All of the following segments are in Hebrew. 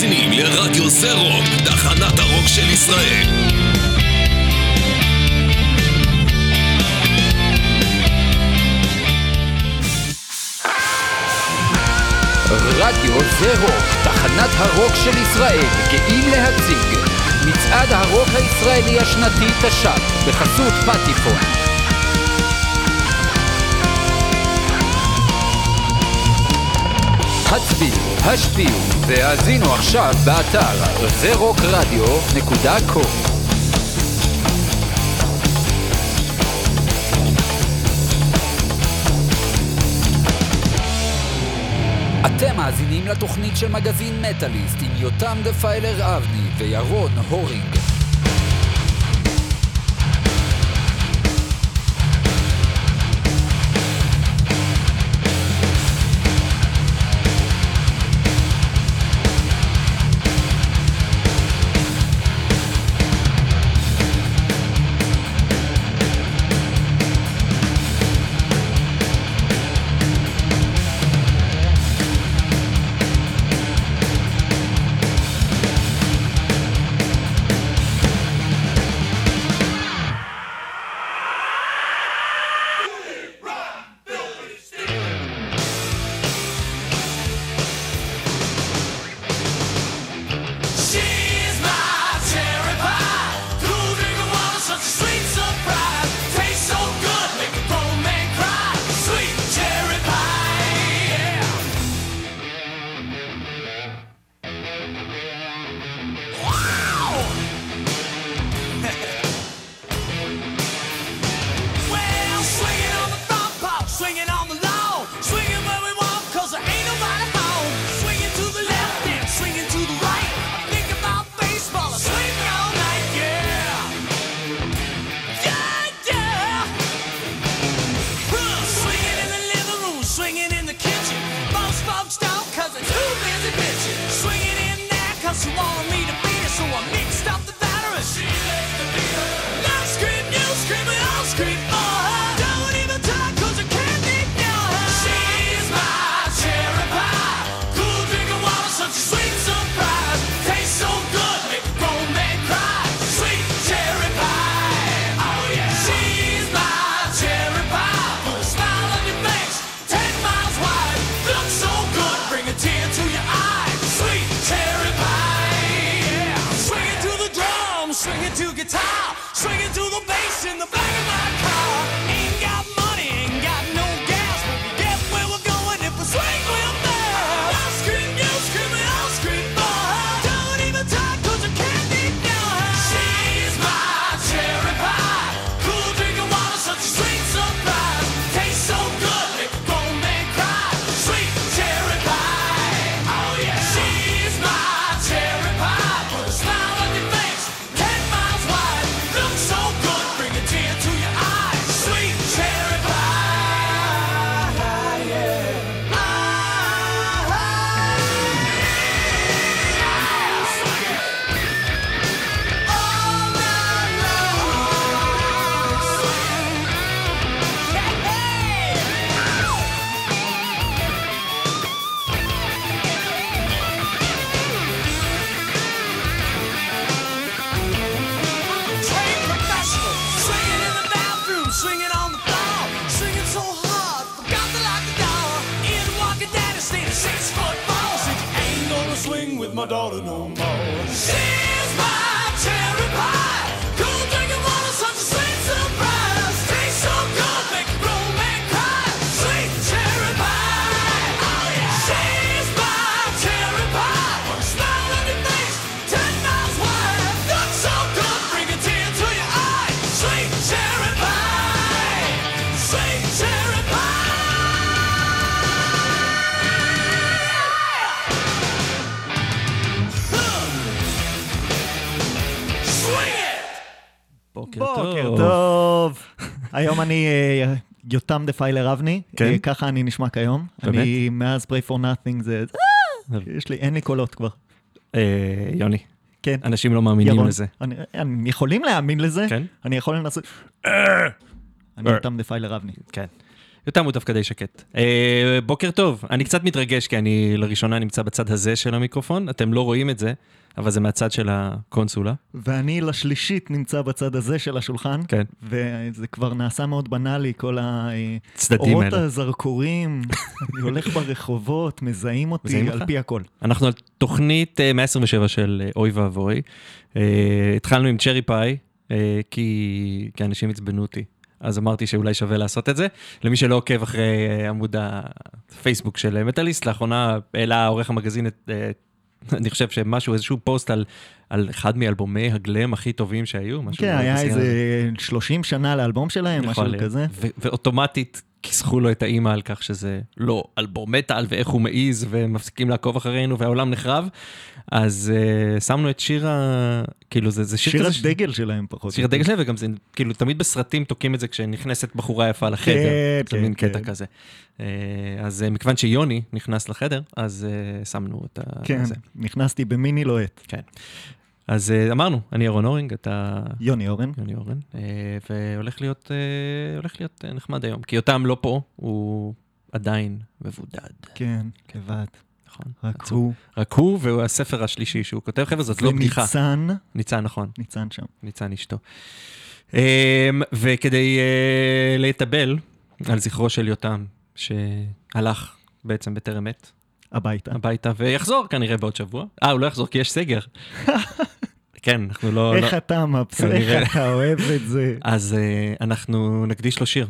מאזינים לרדיו זה רוק, תחנת הרוק של ישראל. רדיו זה רוק, תחנת הרוק של ישראל, גאים להציג מצעד הרוק הישראלי השנתי תש"פ בחסות פטיפון הצביעו, השפיעו והאזינו עכשיו באתר zrockradio.com אתם מאזינים לתוכנית של מגזין מטאליסט עם יותם דפיילר אבני וירון הורינג. my daughter no more. היום אני אה, יותם Defiler אבני, כן. אה, ככה אני נשמע כיום. באמת? אני מאז Prey for Nothing זה... אה, יש לי, אין לי קולות כבר. יוני. כן. אנשים לא מאמינים לזה. הם יכולים להאמין לזה, כן? אני יכול לנסות... אני יותם Defiler אבני. כן. יותם הוא דווקא די שקט. אה, בוקר טוב, אני קצת מתרגש כי אני לראשונה נמצא בצד הזה של המיקרופון, אתם לא רואים את זה, אבל זה מהצד של הקונסולה. ואני לשלישית נמצא בצד הזה של השולחן, כן. וזה כבר נעשה מאוד בנאלי, כל האורות האלה. הזרקורים, אני הולך ברחובות, מזהים אותי מזהים על אותך? פי הכל. אנחנו על תוכנית אה, 127 של אה, אוי ואבוי. אה, התחלנו עם צ'רי פאי, אה, כי, כי אנשים עצבנו אותי. אז אמרתי שאולי שווה לעשות את זה. למי שלא עוקב אחרי אה, עמוד הפייסבוק של אה, מטאליסט, לאחרונה העלה עורך המגזין את... אה, אני חושב שמשהו, איזשהו פוסט על, על אחד מאלבומי הגלם הכי טובים שהיו. משהו כן, היה. איזה 30 שנה לאלבום שלהם, משהו. כזה. ואוטומטית כיסחו לו את האימא על כך שזה לא אלבום מטאל ואיך הוא מעז ומפסיקים לעקוב אחרינו והעולם נחרב. אז uh, שמנו את שיר ה... כאילו זה, זה שיר, שיר כזה... ש- הדגל שלהם פחות. שיר הדגל שלהם וגם זה כאילו תמיד בסרטים תוקעים את זה כשנכנסת בחורה יפה לחדר. כן, זה כן, מין קטע כן. כזה. Uh, אז uh, מכיוון שיוני נכנס לחדר אז uh, שמנו את ה... כן, זה. נכנסתי במיני לוהט. כן. אז uh, אמרנו, אני ירון אורינג, אתה יוני אורן. יוני אורן, אה, והולך להיות, אה, להיות אה, נחמד היום. כי יותם לא פה, הוא עדיין מבודד, כן, לבד. נכון? רק עצוב. הוא. רק הוא, והוא הספר השלישי שהוא כותב. חבר'ה, זאת לא בדיחה. וניצן, ניצן, נכון. ניצן שם. ניצן אשתו. אה, וכדי אה, להתאבל על זכרו של יותם, שהלך בעצם בטרם עת, הביתה. הביתה, ויחזור כנראה בעוד שבוע. אה, הוא לא יחזור כי יש סגר. כן, אנחנו לא... איך לא- אתה מבסוט. איך אתה אוהב את זה. אז אה, אנחנו נקדיש לו שיר.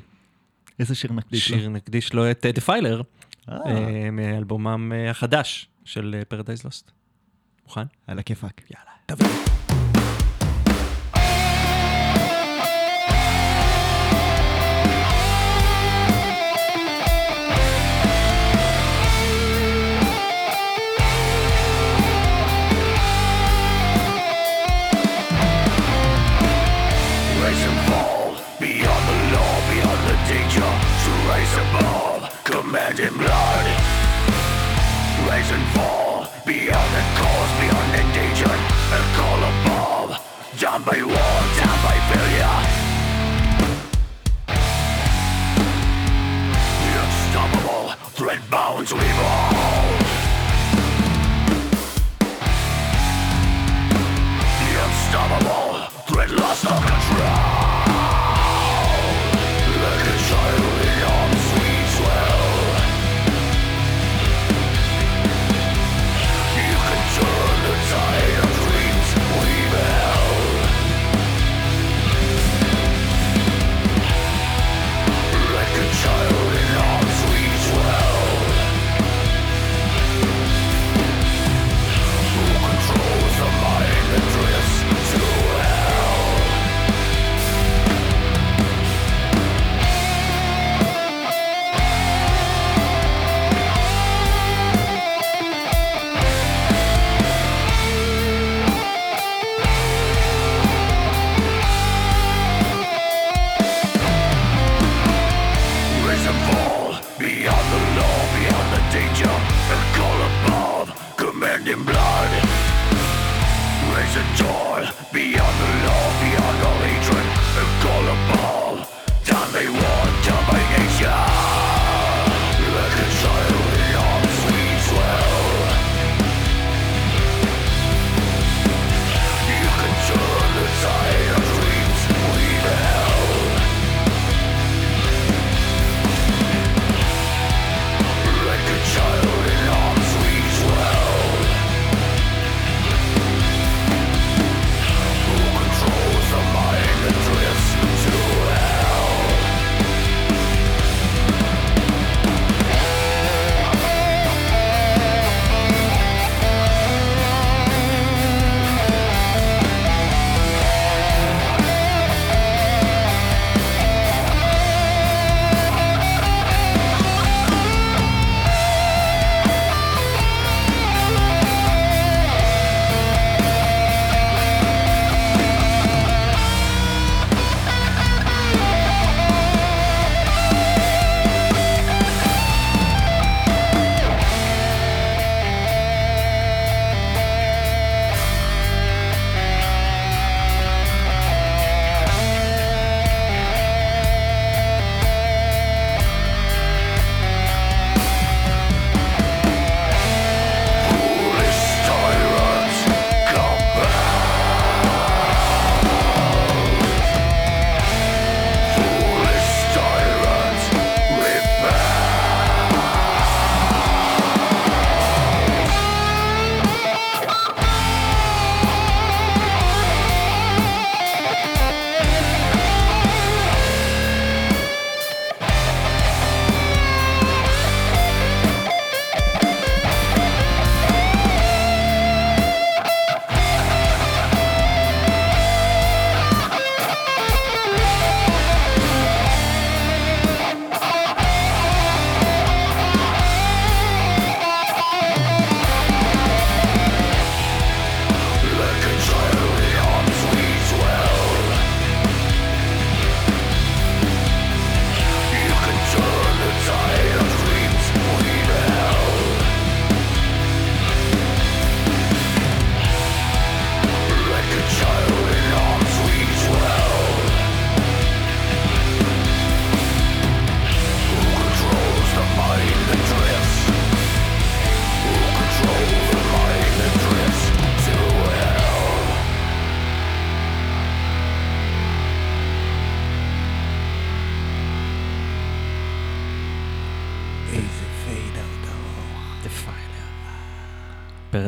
איזה שיר נקדיש לו? שיר נקדיש לו את Defiler, אה, מאלבומם אה, החדש של Paradise Lost. מוכן? על הכיפאק. יאללה, תביא. Down by war, down by failure. The unstoppable, threat bound to evolve. The unstoppable, threat lost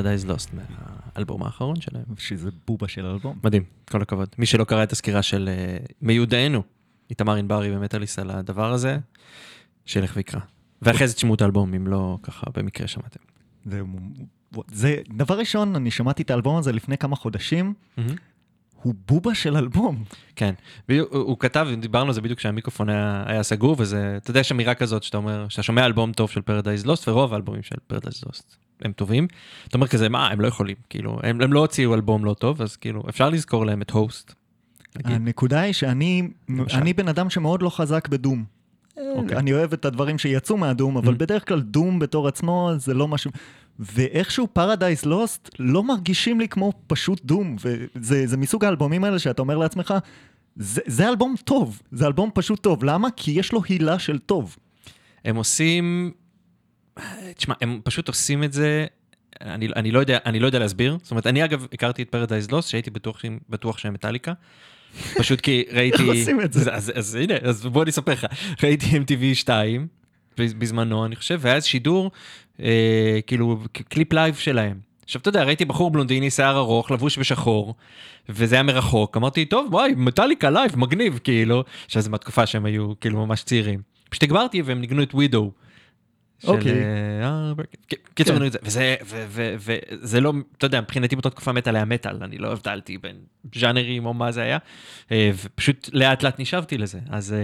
Paradise Lost מהאלבום האחרון שלהם. שזה בובה של אלבום. מדהים, כל הכבוד. מי שלא קרא את הסקירה של אה, מיודענו, איתמר ענברי במטאליסט על הדבר הזה, שילך ויקרא. ואחרי זה תשמעו את האלבום, אם לא ככה במקרה שמעתם. זה, זה, דבר ראשון, אני שמעתי את האלבום הזה לפני כמה חודשים, הוא בובה של אלבום. כן, הוא, הוא כתב, דיברנו על זה בדיוק כשהמיקרופון היה, היה סגור, וזה, אתה יודע, יש אמירה כזאת שאתה אומר, שאתה שומע אלבום טוב של Paradise Lost, ורוב האלבומים של Paradise Lost הם טובים. אתה אומר כזה, מה, הם לא יכולים, כאילו, הם, הם לא הוציאו אלבום לא טוב, אז כאילו, אפשר לזכור להם את הוסט. נגיד. הנקודה היא שאני. אני בן אדם שמאוד לא חזק בדום. אוקיי. אני אוהב את הדברים שיצאו מהדום, אבל Mhm. בדרך כלל דום בתור עצמו זה לא משהו... ואיכשהו פרדייס לוסט לא מרגישים לי כמו פשוט דום, וזה זה מסוג האלבומים האלה שאתה אומר לעצמך, זה, זה אלבום טוב, זה אלבום פשוט טוב. למה? כי יש לו הילה של טוב. הם עושים, תשמע, הם פשוט עושים את זה, אני, אני, לא יודע, אני לא יודע להסביר. זאת אומרת, אני אגב הכרתי את Paradise Lost, שהייתי בטוח, בטוח שהם מטאליקה. פשוט כי ראיתי... איך עושים את זה? אז, אז, אז הנה, אז בוא אני אספר לך. ראיתי MTV 2, בזמנו, אני חושב, והיה איזה שידור, אה, כאילו, קליפ live שלהם. עכשיו, אתה יודע, ראיתי בחור בלונדיני, שיער ארוך, לבוש בשחור, וזה היה מרחוק. אמרתי, טוב, וואי, מטאליקה live, מגניב, כאילו. עכשיו, זה מהתקופה שהם היו, כאילו, ממש צעירים. פשוט הגברתי והם ניגנו את ווידו. אוקיי. אה, אה, קיצור, כן. וזה, לא, אתה יודע, מבחינתי באותה תקופה מטאל היה מטאל, אני לא הבדלתי בין ז'אנרים או מה זה היה, אה, ופשוט לאט לאט נשאבתי לזה. אז,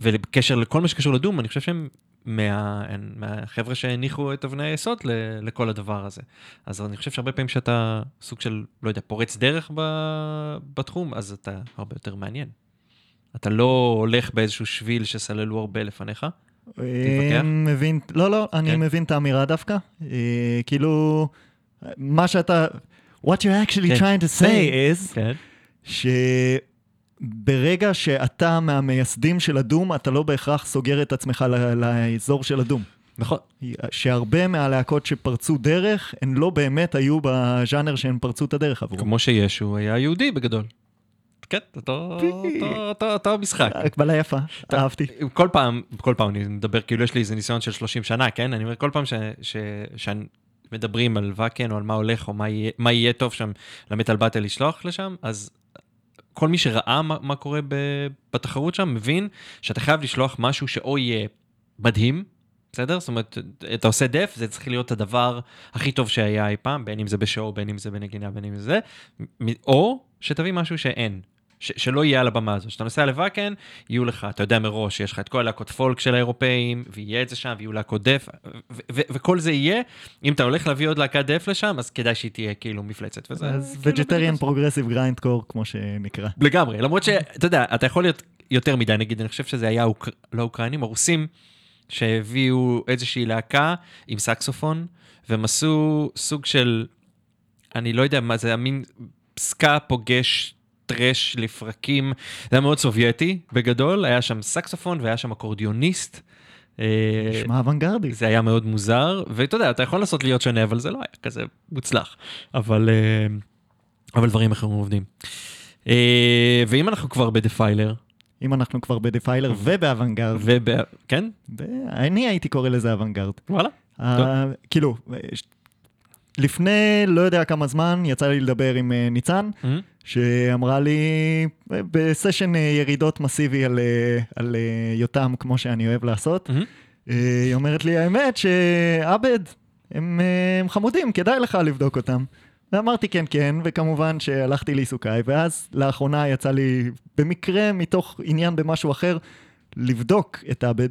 ובקשר לכל מה שקשור לדום, אני חושב שהם מה- מהחבר'ה שהניחו את אבני היסוד ל- לכל הדבר הזה. אז אני חושב שהרבה פעמים שאתה סוג של, לא יודע, פורץ דרך ב- בתחום, אז אתה הרבה יותר מעניין. אתה לא הולך באיזשהו שביל שסללו הרבה לפניך. תתווכח? אה, מבין, לא, לא, אני כן. מבין את האמירה דווקא. אה, כאילו, מה שאתה... What you're actually כן. trying to say is, כן. שברגע שאתה מהמייסדים של הדום, אתה לא בהכרח סוגר את עצמך ל- לאזור של הדום. נכון. שהרבה מהלהקות שפרצו דרך, הן לא באמת היו בז'אנר שהן פרצו את הדרך עבורו. כמו שישו היה יהודי בגדול. כן, אותו, משחק. הקבלה יפה, אהבתי. כל פעם, כל פעם אני מדבר, כאילו יש לי איזה ניסיון של 30 שנה, כן? אני אומר, כל פעם שמדברים על ואקן או על מה הולך או מה יהיה, מה יהיה טוב שם למטאל באטל לשלוח לשם, אז כל מי שראה מה, מה קורה ב, בתחרות שם, מבין שאתה חייב לשלוח משהו שאו יהיה מדהים, בסדר? זאת אומרת, אתה עושה דף, זה צריך להיות הדבר הכי טוב שהיה אי פעם, בין אם זה ב show, בין אם זה בנגינה, בין אם זה או שתביא משהו שאין. ש- שלא יהיה על הבמה הזו. כשאתה נוסע לוואקן, יהיו לך, אתה יודע מראש, יש לך את כל הלהקות folk של האירופאים, ויהיה את זה שם, ויהיו להקות death, ו- ו- וכל זה יהיה, אם אתה הולך להביא עוד להקת death לשם, אז כדאי שהיא תהיה כאילו מפלצת. וזה אז בדיוק progressive grindcore, כמו שנקרא. לגמרי, למרות שאתה יודע, אתה יכול להיות יותר מדי, נגיד, אני חושב שזה היה אוק... לא אוקראינים, הרוסים, שהביאו איזושהי להקה עם סקסופון, והם עשו סוג של, אני לא יודע מה זה, המין סקה פוגש טרש לפרקים, זה היה מאוד סובייטי בגדול, היה שם סקסופון והיה שם אקורדיוניסט. אה, נשמע אוונגרדי. זה היה מאוד מוזר, ואתה יודע, אתה יכול לנסות להיות שונה, אבל זה לא היה כזה מוצלח. אבל, אה, אבל דברים אחרים עובדים. אה, ואם אנחנו כבר בדפיילר, אם אנחנו כבר בדפיילר ובאוונגרד, וב... כן? אני הייתי קורא לזה אוונגרד. וואלה. אה, כאילו, לפני לא יודע כמה זמן יצא לי לדבר עם אה, ניצן, מהמם. שאמרה לי בסשן אה, ירידות מסיבי על, אה, על אה, יותם, כמו שאני אוהב לעשות. אה, היא אומרת לי, האמת שעבד, הם, הם חמודים, כדאי לך לבדוק אותם. ואמרתי כן, כן, וכמובן שהלכתי לעיסוקיי, ואז לאחרונה יצא לי, במקרה, מתוך עניין במשהו אחר, לבדוק את עבד,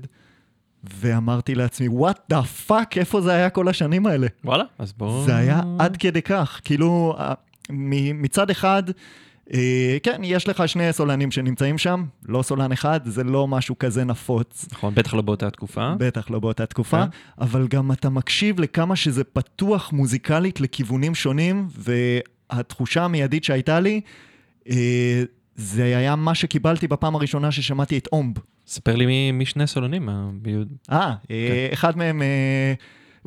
ואמרתי לעצמי, what the fuck, איפה זה היה כל השנים האלה? וואלה, אז בואו... זה היה עד כדי כך, כאילו, מצד אחד, אה, כן, יש לך שני סולנים שנמצאים שם, לא סולן אחד, זה לא משהו כזה נפוץ. נכון, בטח לא באותה תקופה. בטח לא באותה תקופה, כן. אבל גם אתה מקשיב לכמה שזה פתוח מוזיקלית לכיוונים שונים, והתחושה המיידית שהייתה לי, אה, זה היה מה שקיבלתי בפעם הראשונה ששמעתי את אומב. ספר לי מי, מי שני ביוד- אה, אה, אחד מהם,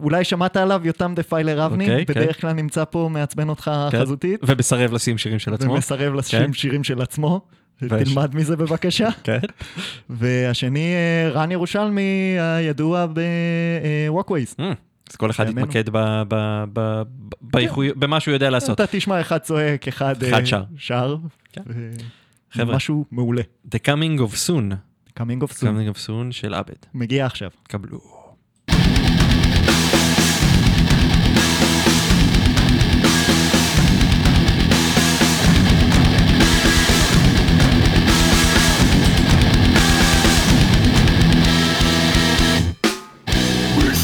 אולי שמעת עליו, יותם Defiler אבני, okay, בדרך okay. כלל נמצא פה, מעצבן אותך כן, okay. חזותית. ומסרב לשים שירים של עצמו. ומסרב לשים okay. שירים של עצמו. תלמד מזה בבקשה. כן. והשני, אה, רן ירושלמי, הידוע ב Walkways. אה, mm, אז כל אחד יתמקד במה שהוא יודע לעשות. אתה תשמע אחד צועק, אחד אה, שר. חבר'ה. משהו מעולה. The coming of soon. coming of soon. coming of soon של עבד. מגיע עכשיו. קבלו.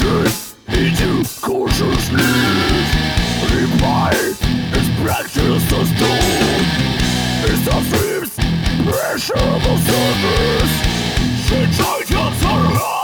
practice eating cautious lips Remind is practice as done It's the fifth pressure of service. She tried to survive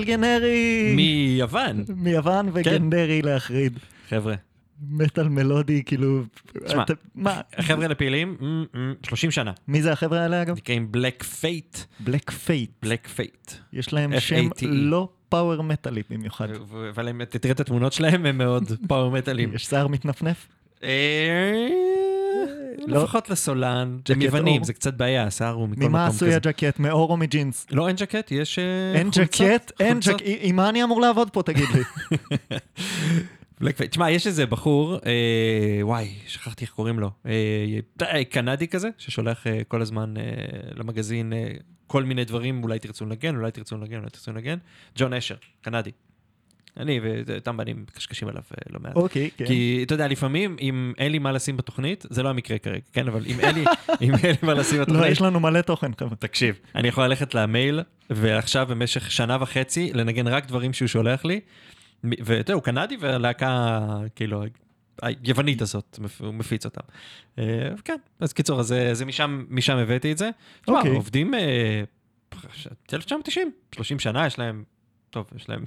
מטאל גנרי. מיוון. מיוון וגנרי להחריד. חבר'ה, מטאל מלודי, כאילו... תשמע, אתה- מה? החבר'ה האלה פעילים מ- מ- 30 שנה. מי זה החבר'ה האלה אגב? נקראים Black Fate. Black Fate. Black Fate. יש להם F-A-T-E. שם לא power מטאלי במיוחד. אבל תראה את התמונות שלהם, הם מאוד power מטאלים. יש שיער מתנפנף? אה, לא. לפחות לסולן. הם יוונים. זה קצת בעיה, השיער הוא מכל מקום ממה כזה. עשוי הג'קט? מעור או מג'ינס? לא, אין ג'קט, יש אה, אין חולצות, ג'קט? אין. ג'קט. עם מה אני אמור לעבוד פה, תגיד לי? תשמע, יש איזה בחור, אה, וואי, שכחתי איך קוראים לו, אה, קנדי כזה, ששולח אה, כל הזמן אה, למגזין אה, כל מיני דברים, אולי תרצו לנגן, אולי תרצו לנגן, אולי תרצו לנגן. John Asher, קנדי. אני ויותם אבני מקשקשים עליו אה, לא מעט. אוקיי, כן. כי אתה יודע, לפעמים אם אין לי מה לשים בתוכנית, זה לא המקרה כרגע, כן? אבל אם אין לי, אם אין לי מה לשים לא, בתוכנית, יש לנו מלא תוכן, חבר'ה. תקשיב, אני יכול ללכת למייל, ועכשיו במשך שנה וחצי לנגן רק דברים שהוא שולח לי, ואתה יודע, הוא קנדי והלהקה, כאילו, היוונית הזאת, הוא מפיץ אותם. אה, כן, אז קיצור, אז זה- זה משם, משם הבאתי את זה. תשמע, אוקיי. עובדים, אה, 1990, 30 שנה יש להם, טוב, יש להם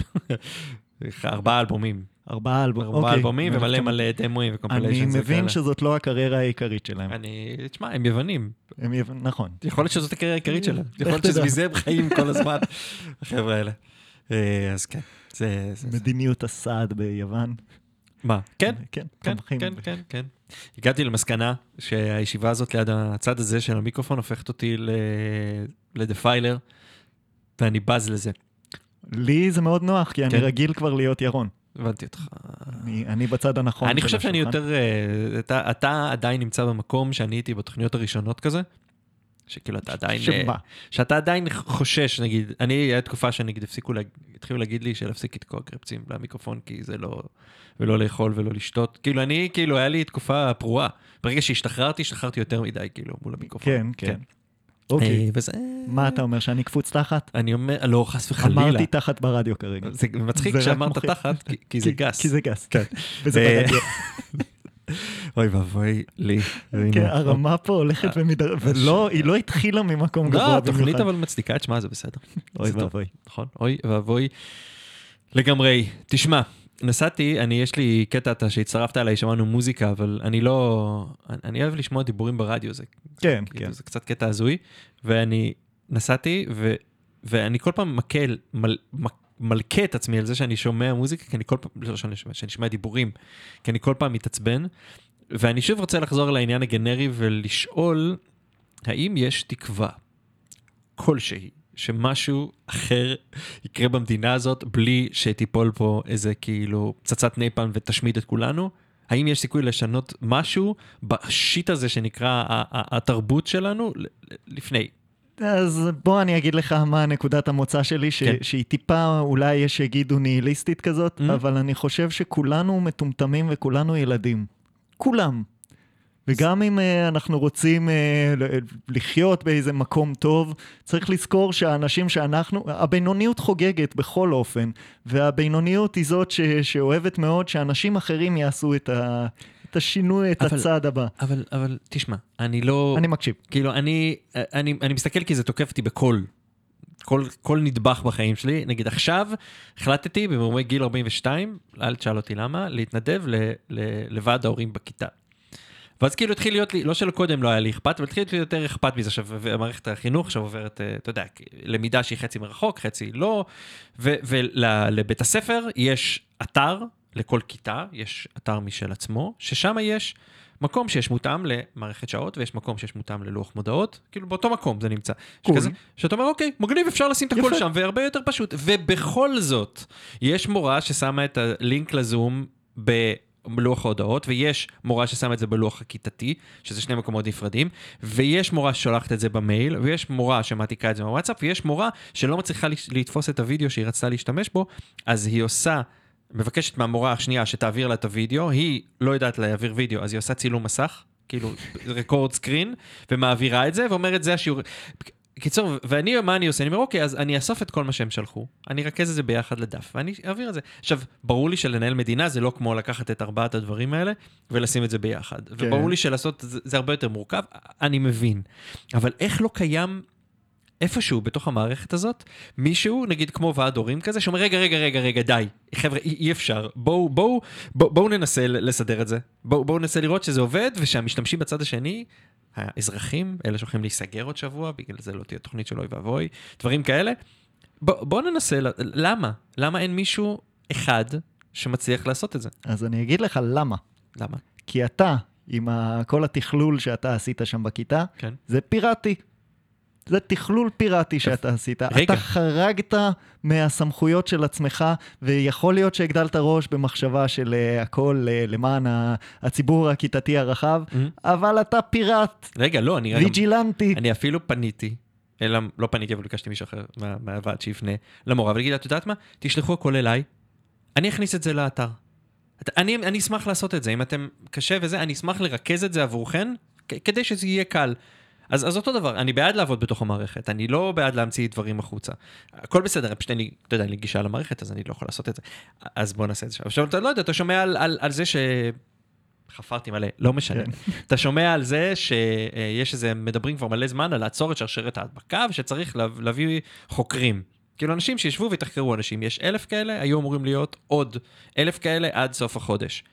ארבעה אלבומים. ארבעה. ארבעה אוקיי. אלבומים ומלא מלא דמוים וקומפיליישנס. אני מבין שזאת לא הקריירה העיקרית שלהם. אני, תשמע, הם יוונים. הם יב- נכון. יכול להיות שזאת הקריירה העיקרית שלהם. יכול להיות. שמזה הם חיים כל הזמן, החבר'ה האלה. אה, אז כן, זה... מדיניות הסעד ביוון. מה? כן? כן, כן, תומכים. כן, כן, כן. הגעתי למסקנה שהישיבה הזאת ליד הצד הזה של המיקרופון הופכת אותי לדפיילר, ואני בז לזה. לי זה מאוד נוח, כי אני כן. רגיל כבר להיות ירון. הבנתי אותך. אני- אני בצד הנכון אני חושב שאני. יותר... אה, אתה- אתה עדיין נמצא במקום שאני הייתי בתוכניות הראשונות כזה, שכאילו אתה עדיין, שמה? אה, שאתה עדיין חושש, נגיד, אני, היה תקופה שנגיד הפסיקו, להג- התחילו להגיד לי שלהפסיק לתקוע קרפצים למיקרופון, כי זה לא, ולא לאכול ולא לשתות. כאילו, אני, כאילו, היה לי תקופה פרועה. ברגע שהשתחררתי, השתחררתי יותר מדי, כאילו, מול המיקרופון. כן, כן. אה, אוקיי. וזה... מה אתה אומר, שאני קפוץ תחת? אני אומר, לא, חס וחלילה. אמרתי תחת ברדיו כרגע. זה מצחיק שאמרת. תחת, כי- זה גס. כי זה גס, כן. וזה אה, ברדיו. אוי ואבוי לי. כן, הרמה פה הולכת ומתדר... ולא, היא לא התחילה ממקום גבוה לא, במיוחד. התוכנית אבל מצדיקה את שמה, זה בסדר. אוי. ואבוי. נכון, אוי ואבוי. לגמרי. תשמע, נסעתי, אני, יש לי קטע אתה שהצטרפת אליי, שמענו מוזיקה, אבל אני לא... אני- אוהב לשמוע דיבורים ברדיו, זה, כן, כאילו, כן. זה קצת קטע הזוי, ואני נסעתי, ו, ואני כל פעם מקל, מל, מלכה את עצמי על זה שאני שומע מוזיקה, כי אני כל פעם, לא שאני שומע, שאני שומע דיבורים, כי אני כל פעם מתעצבן, ואני שוב רוצה לחזור לעניין הגנרי ולשאול, האם יש תקווה כלשהי שמשהו אחר יקרה במדינה הזאת בלי שתיפול פה איזה כאילו פצצת נייפן ותשמיד את כולנו? האם יש סיכוי לשנות משהו בשיט הזה שנקרא התרבות שלנו לפני? אז בוא אני אגיד לך מה נקודת המוצא שלי, ש... כן. שהיא טיפה, אולי יש שיגידו ניהיליסטית כזאת, Mm. אבל אני חושב שכולנו מטומטמים וכולנו ילדים. כולם. וגם אם uh, אנחנו רוצים uh, לחיות באיזה מקום טוב, צריך לזכור שהאנשים שאנחנו, הבינוניות חוגגת בכל אופן, והבינוניות היא זאת ש, שאוהבת מאוד שאנשים אחרים יעשו את, ה, את השינוי, את אבל- הצעד הבא. אבל, אבל תשמע, אני לא... אני מקשיב. כאילו, אני, אני, אני מסתכל כי זה תוקף אותי בכל, כל, כל נדבך בחיים שלי. נגיד עכשיו החלטתי במרומי גיל 42, אל תשאל אותי למה, להתנדב ל, ל, לוועד ההורים בכיתה. ואז כאילו התחיל להיות לי, לא שלקודם לא היה לי אכפת, אבל התחיל להיות לי יותר אכפת מזה עכשיו, ומערכת החינוך עכשיו עוברת, אה, אתה יודע, למידה שהיא חצי מרחוק, חצי לא, ולבית הספר יש אתר לכל כיתה, יש אתר משל עצמו, ששם יש מקום שיש מותאם למערכת שעות, ויש מקום שיש מותאם ללוח מודעות, כאילו באותו מקום זה נמצא. קול. שכזה, שאתה אומר, אוקיי, מגניב, אפשר לשים את הכל. שם, והרבה יותר פשוט. ובכל זאת, יש מורה ששמה את הלינק לזום ב... לוח ההודעות, ויש מורה ששמה את זה בלוח הכיתתי, שזה שני מקומות נפרדים, ויש מורה ששולחת את זה במייל, ויש מורה שמעתיקה את זה בוואטסאפ, ויש מורה שלא מצליחה לתפוס את הוידאו שהיא רצתה להשתמש בו, אז היא עושה, מבקשת מהמורה השנייה שתעביר לה את הוידאו, היא לא יודעת להעביר וידאו, אז היא עושה צילום מסך, כאילו רקורד סקרין, ומעבירה את זה, ואומרת זה השיעור. קיצור, ואני, מה אני עושה? אני אומר, אוקיי, אז אני אאסוף את כל מה שהם שלחו, אני ארכז את זה ביחד לדף, ואני אעביר את זה. עכשיו, ברור לי שלנהל מדינה זה לא כמו לקחת את ארבעת הדברים האלה ולשים את זה ביחד. כן. וברור לי שלעשות, זה, זה הרבה יותר מורכב, אני מבין. אבל איך לא קיים איפשהו בתוך המערכת הזאת, מישהו, נגיד כמו ועד הורים כזה, שאומר, רגע, רגע, רגע, רגע, די, חבר'ה, אי, אי אפשר, בואו, בואו, בואו, בואו ננסה לסדר את זה. בואו, בואו ננסה לראות שזה עובד, ושהמשתמשים בצד השני, האזרחים, אלה שהולכים להיסגר עוד שבוע, בגלל זה לא תהיה תוכנית של אוי ואבוי, דברים כאלה. בואו בוא ננסה, למה? למה אין מישהו אחד שמצליח לעשות את זה? אז אני אגיד לך למה. למה? כי אתה, עם ה- כל התכלול שאתה עשית שם בכיתה, כן. זה פיראטי. זה תכלול פיראטי שאתה עשית. רגע. אתה חרגת מהסמכויות של עצמך, ויכול להיות שהגדלת ראש במחשבה של אה, הכל אה, למען הציבור הכיתתי הרחב, אבל אתה פיראט, רגע, לא, אני... ויג'ילנטי. אני אפילו פניתי, אלא לא פניתי, אבל ביקשתי מישהו אחר מה- מהוועד שיפנה למורה, ולהגיד, את יודעת מה? תשלחו הכל אליי, אני אכניס את זה לאתר. את- אני, אני אשמח לעשות את זה, אם אתם קשה וזה, אני אשמח לרכז את זה עבורכן, כדי שזה יהיה קל. אז, אז אותו דבר, אני בעד לעבוד בתוך המערכת, אני לא בעד להמציא דברים החוצה. הכל בסדר, פשוט אני, אתה יודע, אין לי גישה למערכת, אז אני לא יכול לעשות את זה. אז בוא נעשה את זה שם. עכשיו, אתה לא יודע, אתה שומע על, על, על זה ש... חפרתי מלא, לא משנה. כן. אתה שומע על זה שיש איזה, מדברים כבר מלא זמן על לעצור את שרשרת ההדבקה, ושצריך לה- להביא חוקרים. כאילו אנשים שישבו ויתחקרו אנשים. יש אלף כאלה, היו אמורים להיות עוד אלף כאלה עד סוף החודש.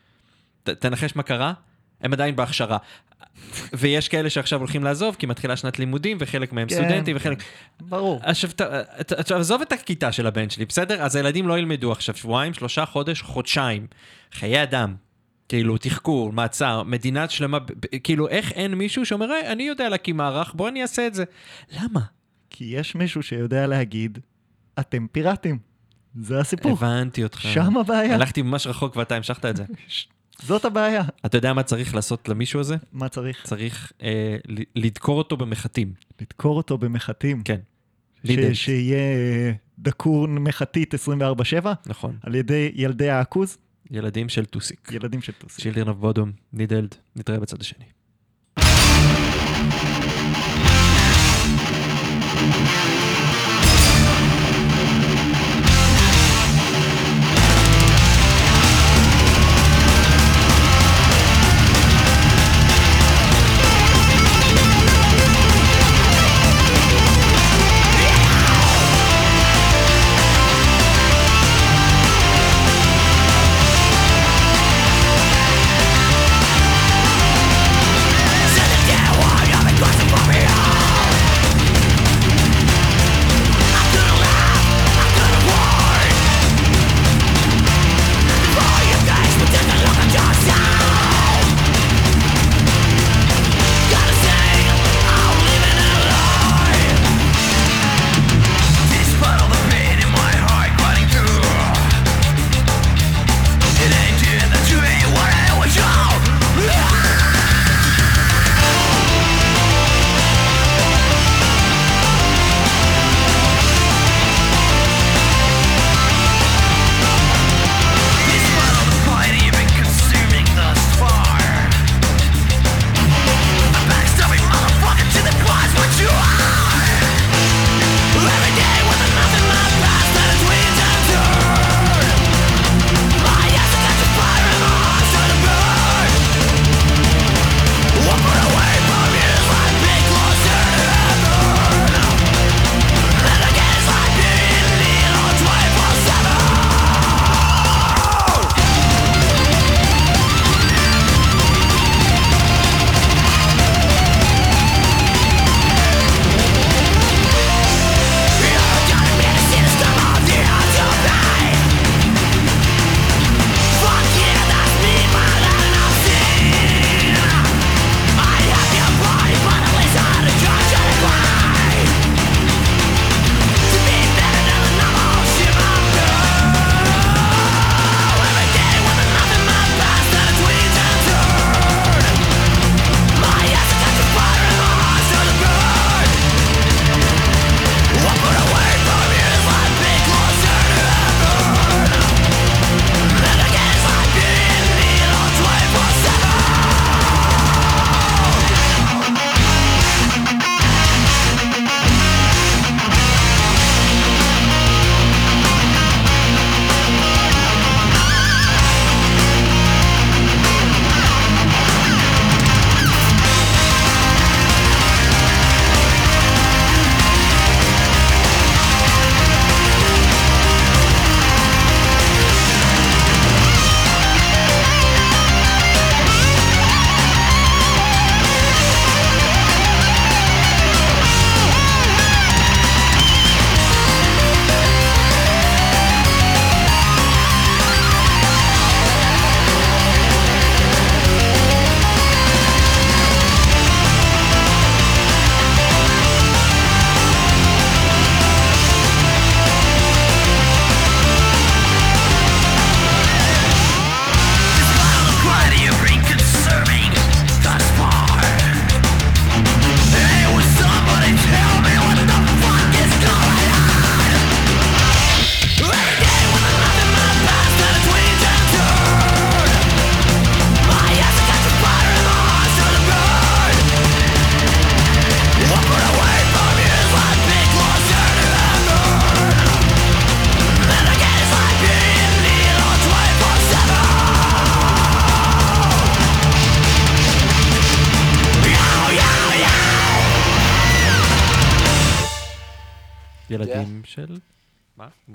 ת, תנחש מה קרה? הם עדיין בהכשרה. ויש כאלה שעכשיו הולכים לעזוב, כי מתחילה שנת לימודים, וחלק מהם כן, סטודנטים, וחלק... ברור. עכשיו, עזוב את הכיתה של הבן שלי, בסדר? אז הילדים לא ילמדו עכשיו שבועיים, שלושה חודש, חודשיים. חיי אדם. כאילו, תחקור, מעצר, מדינה שלמה, כאילו, איך אין מישהו שאומר, "היי, אני יודע להקים מערך, בוא אני אעשה את זה. למה? כי יש מישהו שיודע להגיד, אתם פיראטים. זה הסיפור. הבנתי אותך. שם הבעיה. הלכתי ממש רחוק ואתה המשכת את זה. זאת הבעיה. אתה יודע מה צריך לעשות למישהו הזה? מה צריך? צריך אה, לדקור אותו במחטים. לדקור אותו במחטים. כן. ש-. שיהיה דקור מחטית 24/7 נכון. על ידי ילדי העכוז, ילדים של טוסיק. ילדים של טוסי. Children of Bodom, Needled, נתראה בצד השני. Despite all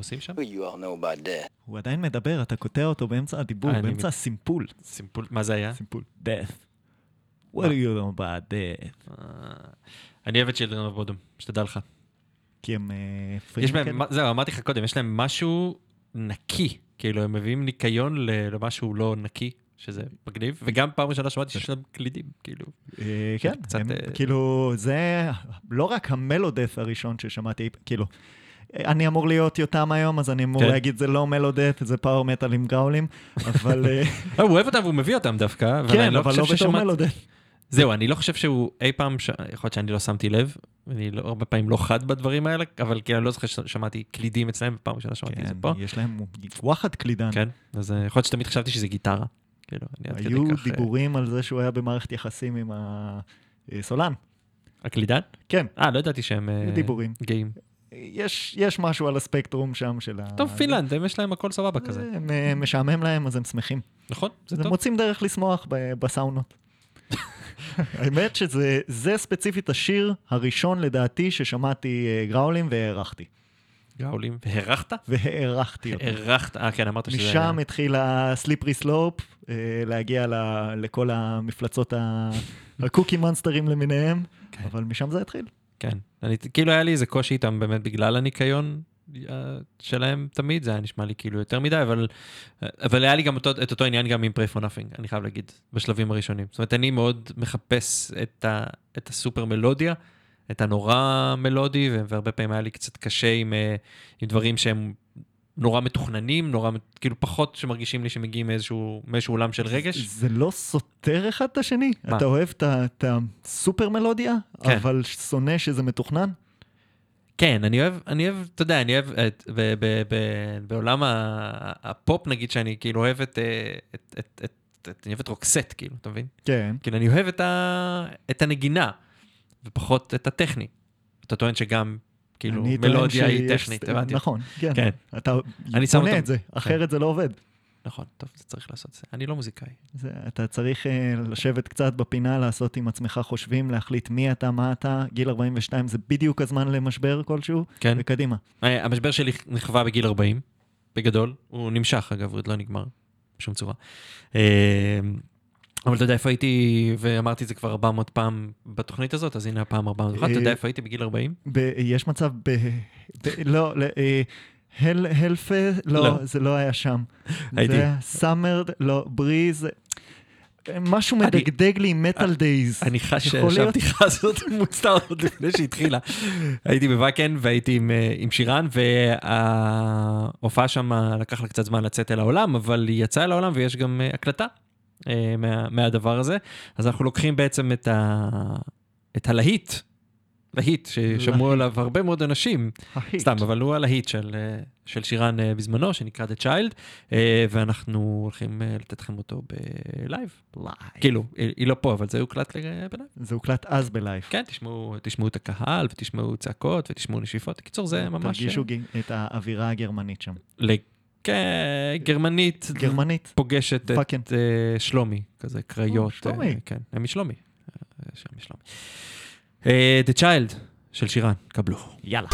עושים שם? What do you all know about death? הוא עדיין מדבר, אתה קוטע אותו באמצע הדיבור, אני באמצע הסימפול. סימפול, מה זה היה? סימפול. death. What do you know about death? אה, אני אוהב את Children of Bodom, שתדע לך. כי הם אה? מה- זהו, אמרתי לך קודם, יש להם משהו נקי, כאילו הם מביאים ניקיון למשהו לא נקי, שזה מגניב, וגם פעם ראשונה שמעתי שיש להם קלידים, כאילו. אה, כן, קצת, הם, אה, כאילו, זה לא רק המלודף הראשון ששמעתי, כאילו, אני אמור להיות יותם היום, אז אני אמור כן. להגיד זה לא מלודט, זה פאוור מטאל עם גראולים, אבל אה, אה, הוא אוהב אותם והוא מביא אותם דווקא, כן, לא אבל לא בתור. מלודט. זהו, אני לא חושב שהוא אי פעם, ש... יכול להיות שאני לא שמתי לב, אני לא, הרבה פעמים לא חד בדברים האלה, אבל כאילו אני לא זוכר ששמעתי קלידים אצלם, בפעם ראשונה שמעתי את זה כן, פה. יש להם וואחד קלידן. כן, אז אה, יכול להיות שתמיד חשבתי שזה גיטרה. כאילו, היו כך... דיבורים על זה שהוא היה במערכת יחסים עם הסולן. הקלידן? כן, אה, לא ידעתי שהם דיבורים. גאים. יש, יש משהו על הספקטרום שם של ה... טוב, פינלנד, הם יש להם הכל סבבה כזה. הם, אה, משעמם להם, אז הם שמחים. נכון, זה הם טוב. מוצאים דרך לשמוח בסאונות. האמת שזה זה ספציפית השיר הראשון לדעתי ששמעתי אה, גראולים והערכתי. גאולים. והרחת? והערכתי אותו. הרחת, אה, כן, אמרת שזה... משם התחיל הסליפרי סלופ, להגיע לכל המפלצות הקוקי מונסטרים למיניהם, כן. אבל משם זה התחיל. כן. אני, כאילו היה לי איזה קושי איתם באמת בגלל הניקיון אה, שלהם תמיד, זה היה נשמע לי כאילו יותר מדי, אבל, אבל היה לי גם אותו, את אותו עניין גם עם pray for nothing, אני חייב להגיד, בשלבים הראשונים. זאת אומרת, אני מאוד מחפש את, ה, את הסופר מלודיה, את הנורא מלודי, והרבה פעמים היה לי קצת קשה עם, אה, עם דברים שהם נורא מתוכננים, נורא, כאילו פחות שמרגישים לי שמגיעים מאיזשהו, מאיזשהו עולם של רגש. זה לא סותר אחד את השני? מה? אתה אוהב את את הסופר מלודיה, כן. אבל שונא שזה מתוכנן? כן, אני אוהב, אני אוהב, אתה יודע, אני אוהב, את, ב, ב, ב, בעולם ה- הפופ נגיד, שאני כאילו אוהב את, אה, את, את, את, את, אני אוהב את רוקסט, כאילו, אתה מבין? כן. כאילו, אני אוהב את, ה, את הנגינה, ופחות את הטכני. אתה טוען שגם, כאילו, מלודיה היא טכנית, הבנתי. נכון, כן. כן. אתה אני שם בונה אותם- את זה, אחרת זה לא עובד. נכון, טוב, זה צריך לעשות את זה. אני לא מוזיקאי. זה, אתה צריך אה, לשבת קצת בפינה, לעשות עם עצמך חושבים, להחליט מי אתה, מה אתה. גיל 42 זה בדיוק הזמן למשבר כלשהו, כן. וקדימה. אה, המשבר שלי נכווה בגיל 40, בגדול. הוא נמשך, אגב, הוא עוד לא נגמר בשום צורה. אה, אבל אתה יודע איפה הייתי, ואמרתי את זה כבר 400 פעם בתוכנית הזאת, אז הנה הפעם 401, אתה יודע אה, איפה הייתי בגיל 40? ב, יש מצב ב... לא, אה, הל, הלפה, לא, לא. זה לא היה שם. הייתי- זה היה סאמר, לא, בריז, משהו מדגדג לי, מטאל דייז. אני חש? שהבדיחה הזאת מוצתה עוד לפני שהתחילה. הייתי בוואקן והייתי עם, אה, שירן, וההופעה שם לקח לה קצת זמן לצאת אל העולם, אבל היא יצאה אל העולם ויש גם אה, הקלטה אה, מה, מהדבר הזה. אז אנחנו לוקחים בעצם את, ה, את הלהיט, להיט, ששמעו. עליו הרבה מאוד אנשים. ההיט. סתם, אבל הוא הלהיט של, אה, של שירן אה, בזמנו, שנקרא The Child, אה, ואנחנו הולכים אה, לתת לכם אותו בלייב. לייב. כאילו, היא היא לא פה, אבל זה הוקלט בלייב. זה הוקלט אז בלייב. כן, תשמעו, תשמעו את הקהל, ותשמעו צעקות, ותשמעו נשיפות. בקיצור, זה ממש... תרגישו ג- את האווירה הגרמנית שם. כן, גרמנית גרמנית. פוגשת פאקינג. את אה, שלומי, כזה קריות. או, שלומי. אה, כן, הם משלומי. אה, שם משלומי. אה, The Child של שירן, קבלו. יאללה.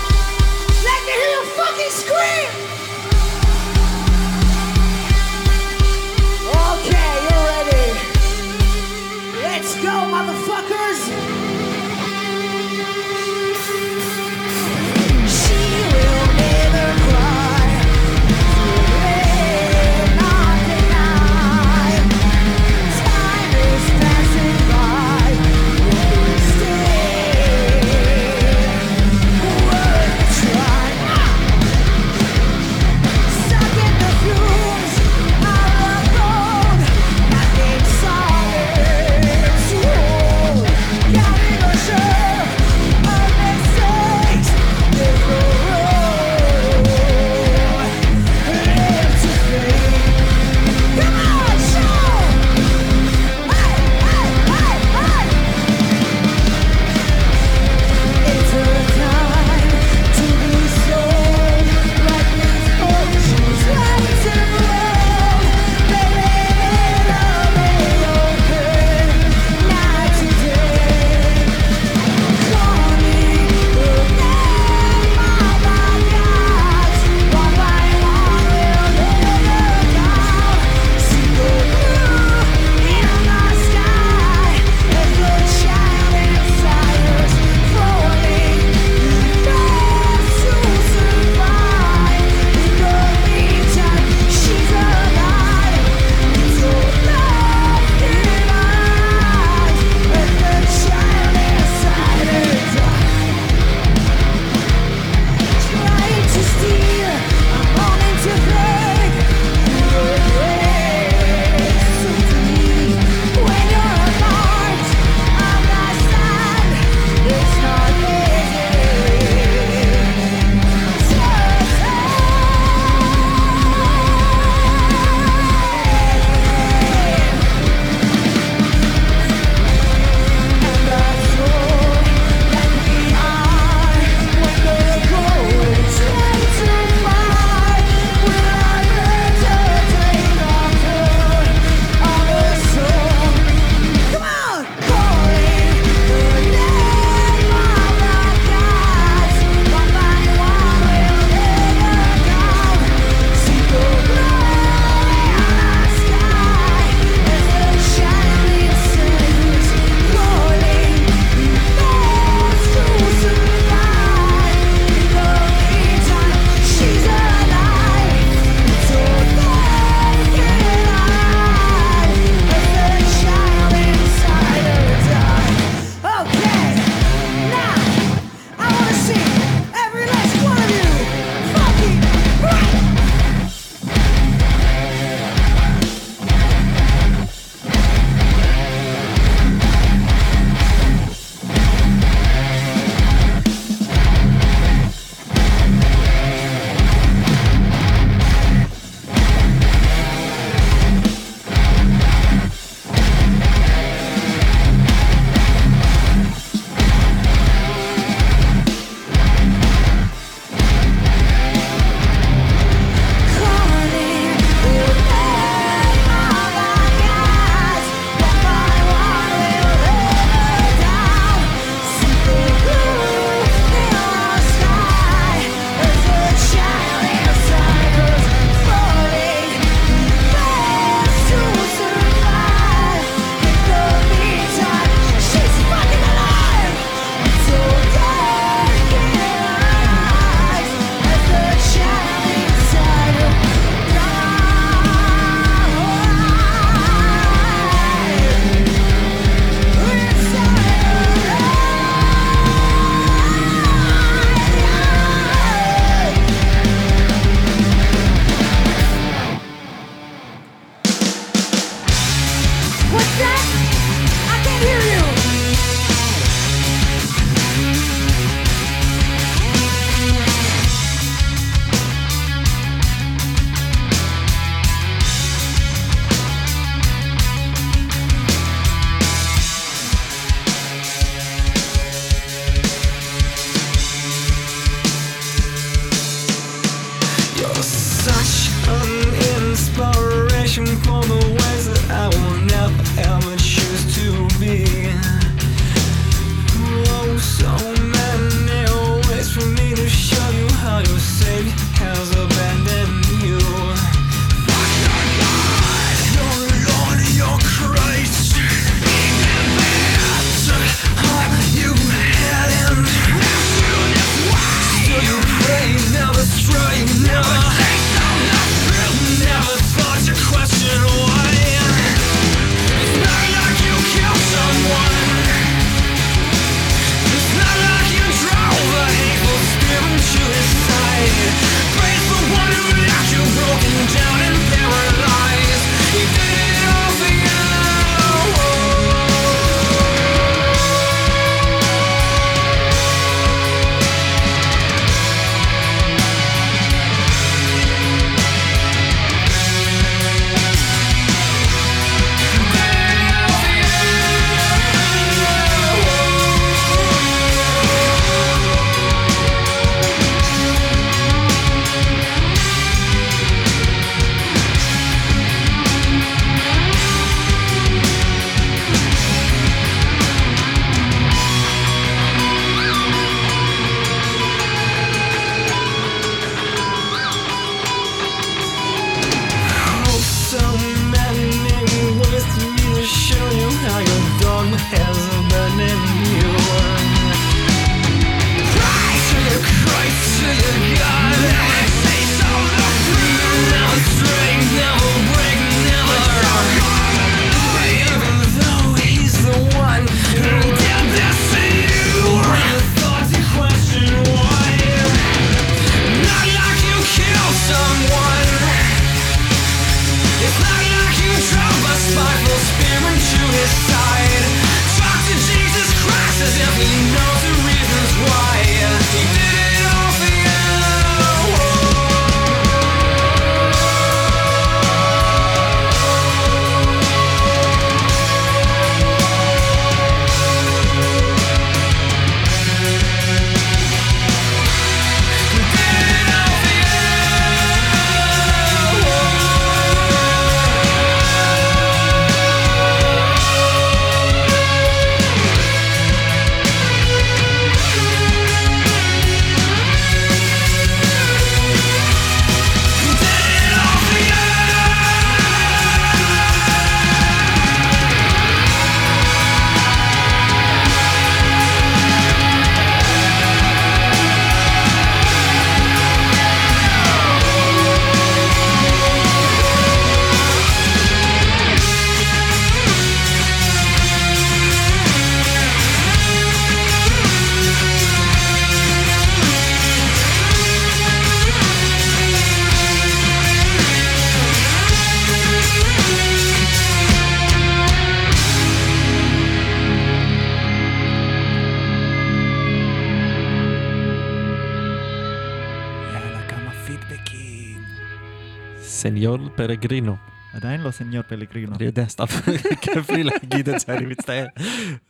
סניור פרגרינו. עדיין לא סניור פלגרינו. אני יודע, סתם כיף לי להגיד את זה, אני מצטער.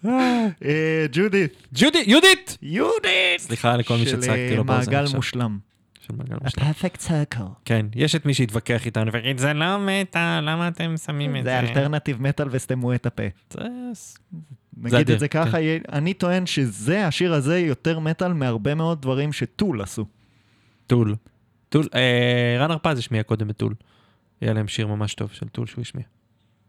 אה, ג'ודית. ג'ודי, יהודית! יהודית! סליחה לכל מי שצעקתי לו באוזן של מעגל עכשיו. מושלם. של מעגל מושלם. ה Perfect Circle. כן, יש את מי שיתווכח איתנו ויגיד, זה לא מטאל, למה אתם שמים את זה? זה אלטרנטיב מטאל וסתמו את הפה. נגיד את זה ככה, אני טוען שזה, השיר הזה יותר מטאל מהרבה מאוד דברים ש Tool עשו. Tool. Tool, אה, רן הרפז השמיע קודם את Tool. היה להם שיר ממש טוב של Tool שהוא השמיע.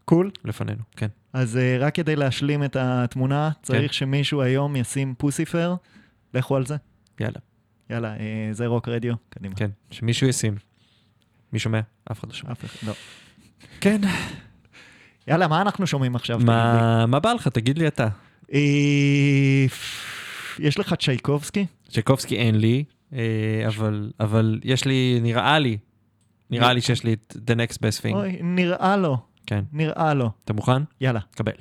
קול. לפנינו, כן. אז אה, רק כדי להשלים את התמונה, צריך שמישהו היום ישים Puscifer, לכו על זה. יאללה, יאללה, אה, זה רוק רדיו, קדימה. כן. שמישהו ישים. מי שומע? אף אחד לא שומע. אף אחד, לא. כן. יאללה, מה אנחנו שומעים עכשיו? מה מה בא לך? תגיד לי אתה. אה, יש לך צ'ייקובסקי? צ'קובסקי אין לי, אבל, אבל יש לי, נראה לי, נראה לי שיש לי את The Next Best Thing. אוי, נראה לו, כן. נראה לו. אתה מוכן? יאללה. קבל.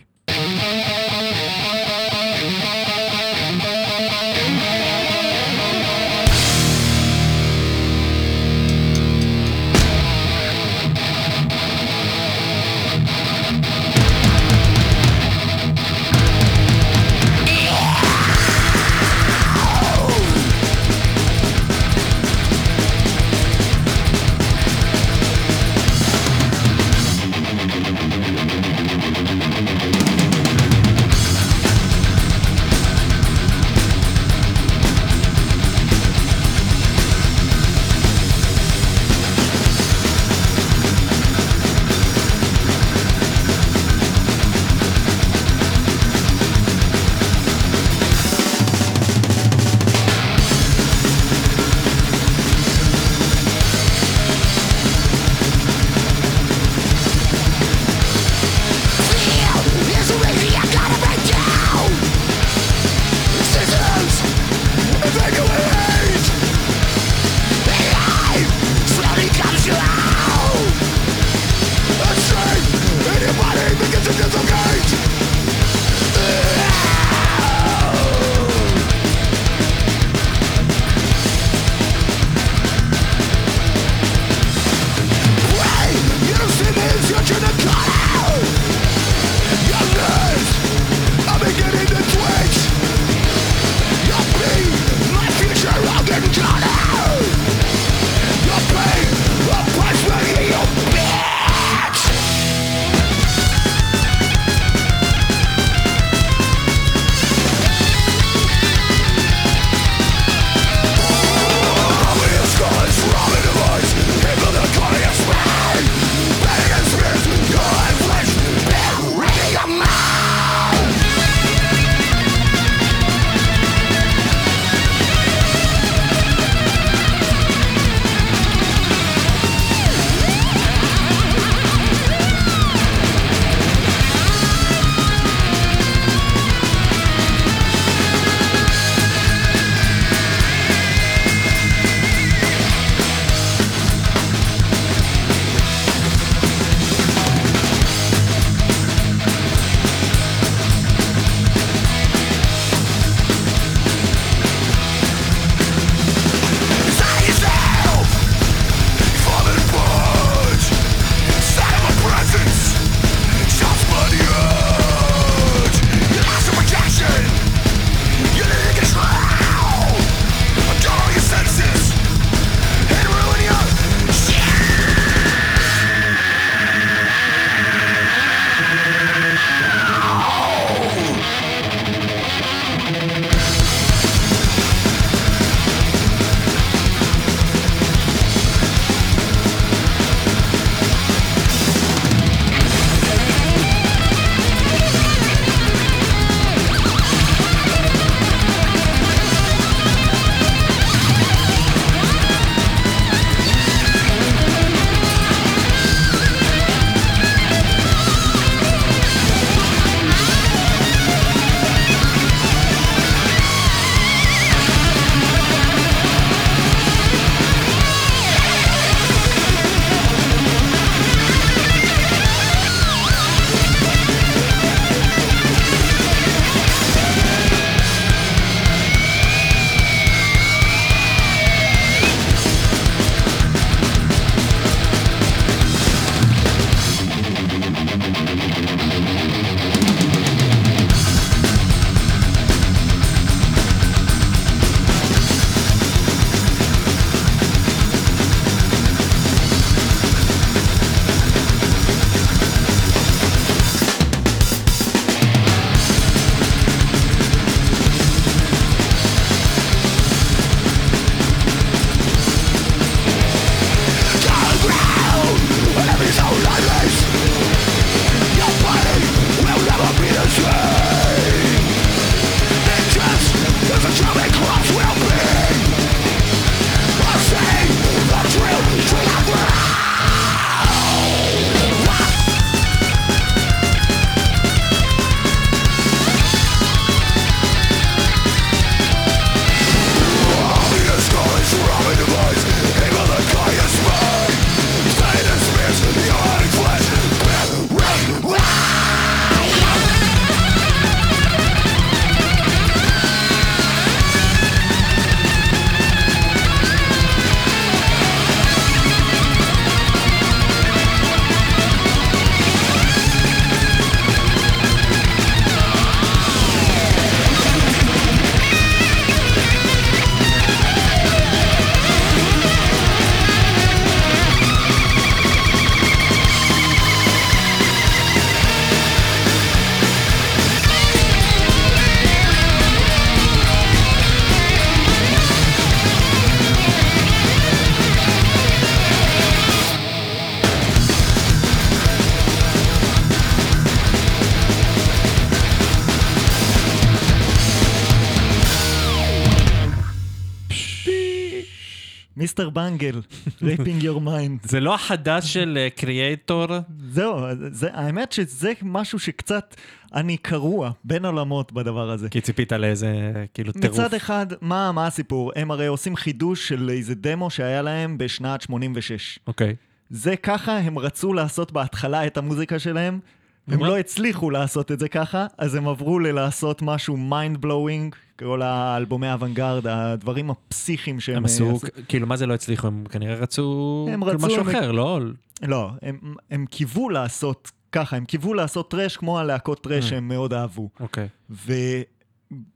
Mr. Bungle, Raping Your Mind. זה לא החדש של Kreator? זהו, זה, האמת שזה משהו שקצת, אני קרוע בין עולמות בדבר הזה. כי ציפית לאיזה, כאילו, טירוף. מצד אחד, מה, מה הסיפור? הם הרי עושים חידוש של איזה דמו שהיה להם בשנת 86. אוקיי. זה ככה הם רצו לעשות בהתחלה את המוזיקה שלהם, הם? לא הצליחו לעשות את זה ככה, אז הם עברו ללעשות משהו mind blowing, כל האלבומי האוונגרד, הדברים הפסיכיים שהם... הם עשו, עשו. כאילו, מה זה לא הצליחו? הם כנראה רצו, הם כאילו, רצו- משהו אחר, לא? לא, הם, הם קיוו לעשות ככה, הם קיוו לעשות טרש כמו הלהקות טרש Mm. שהם מאוד אהבו. אוקיי.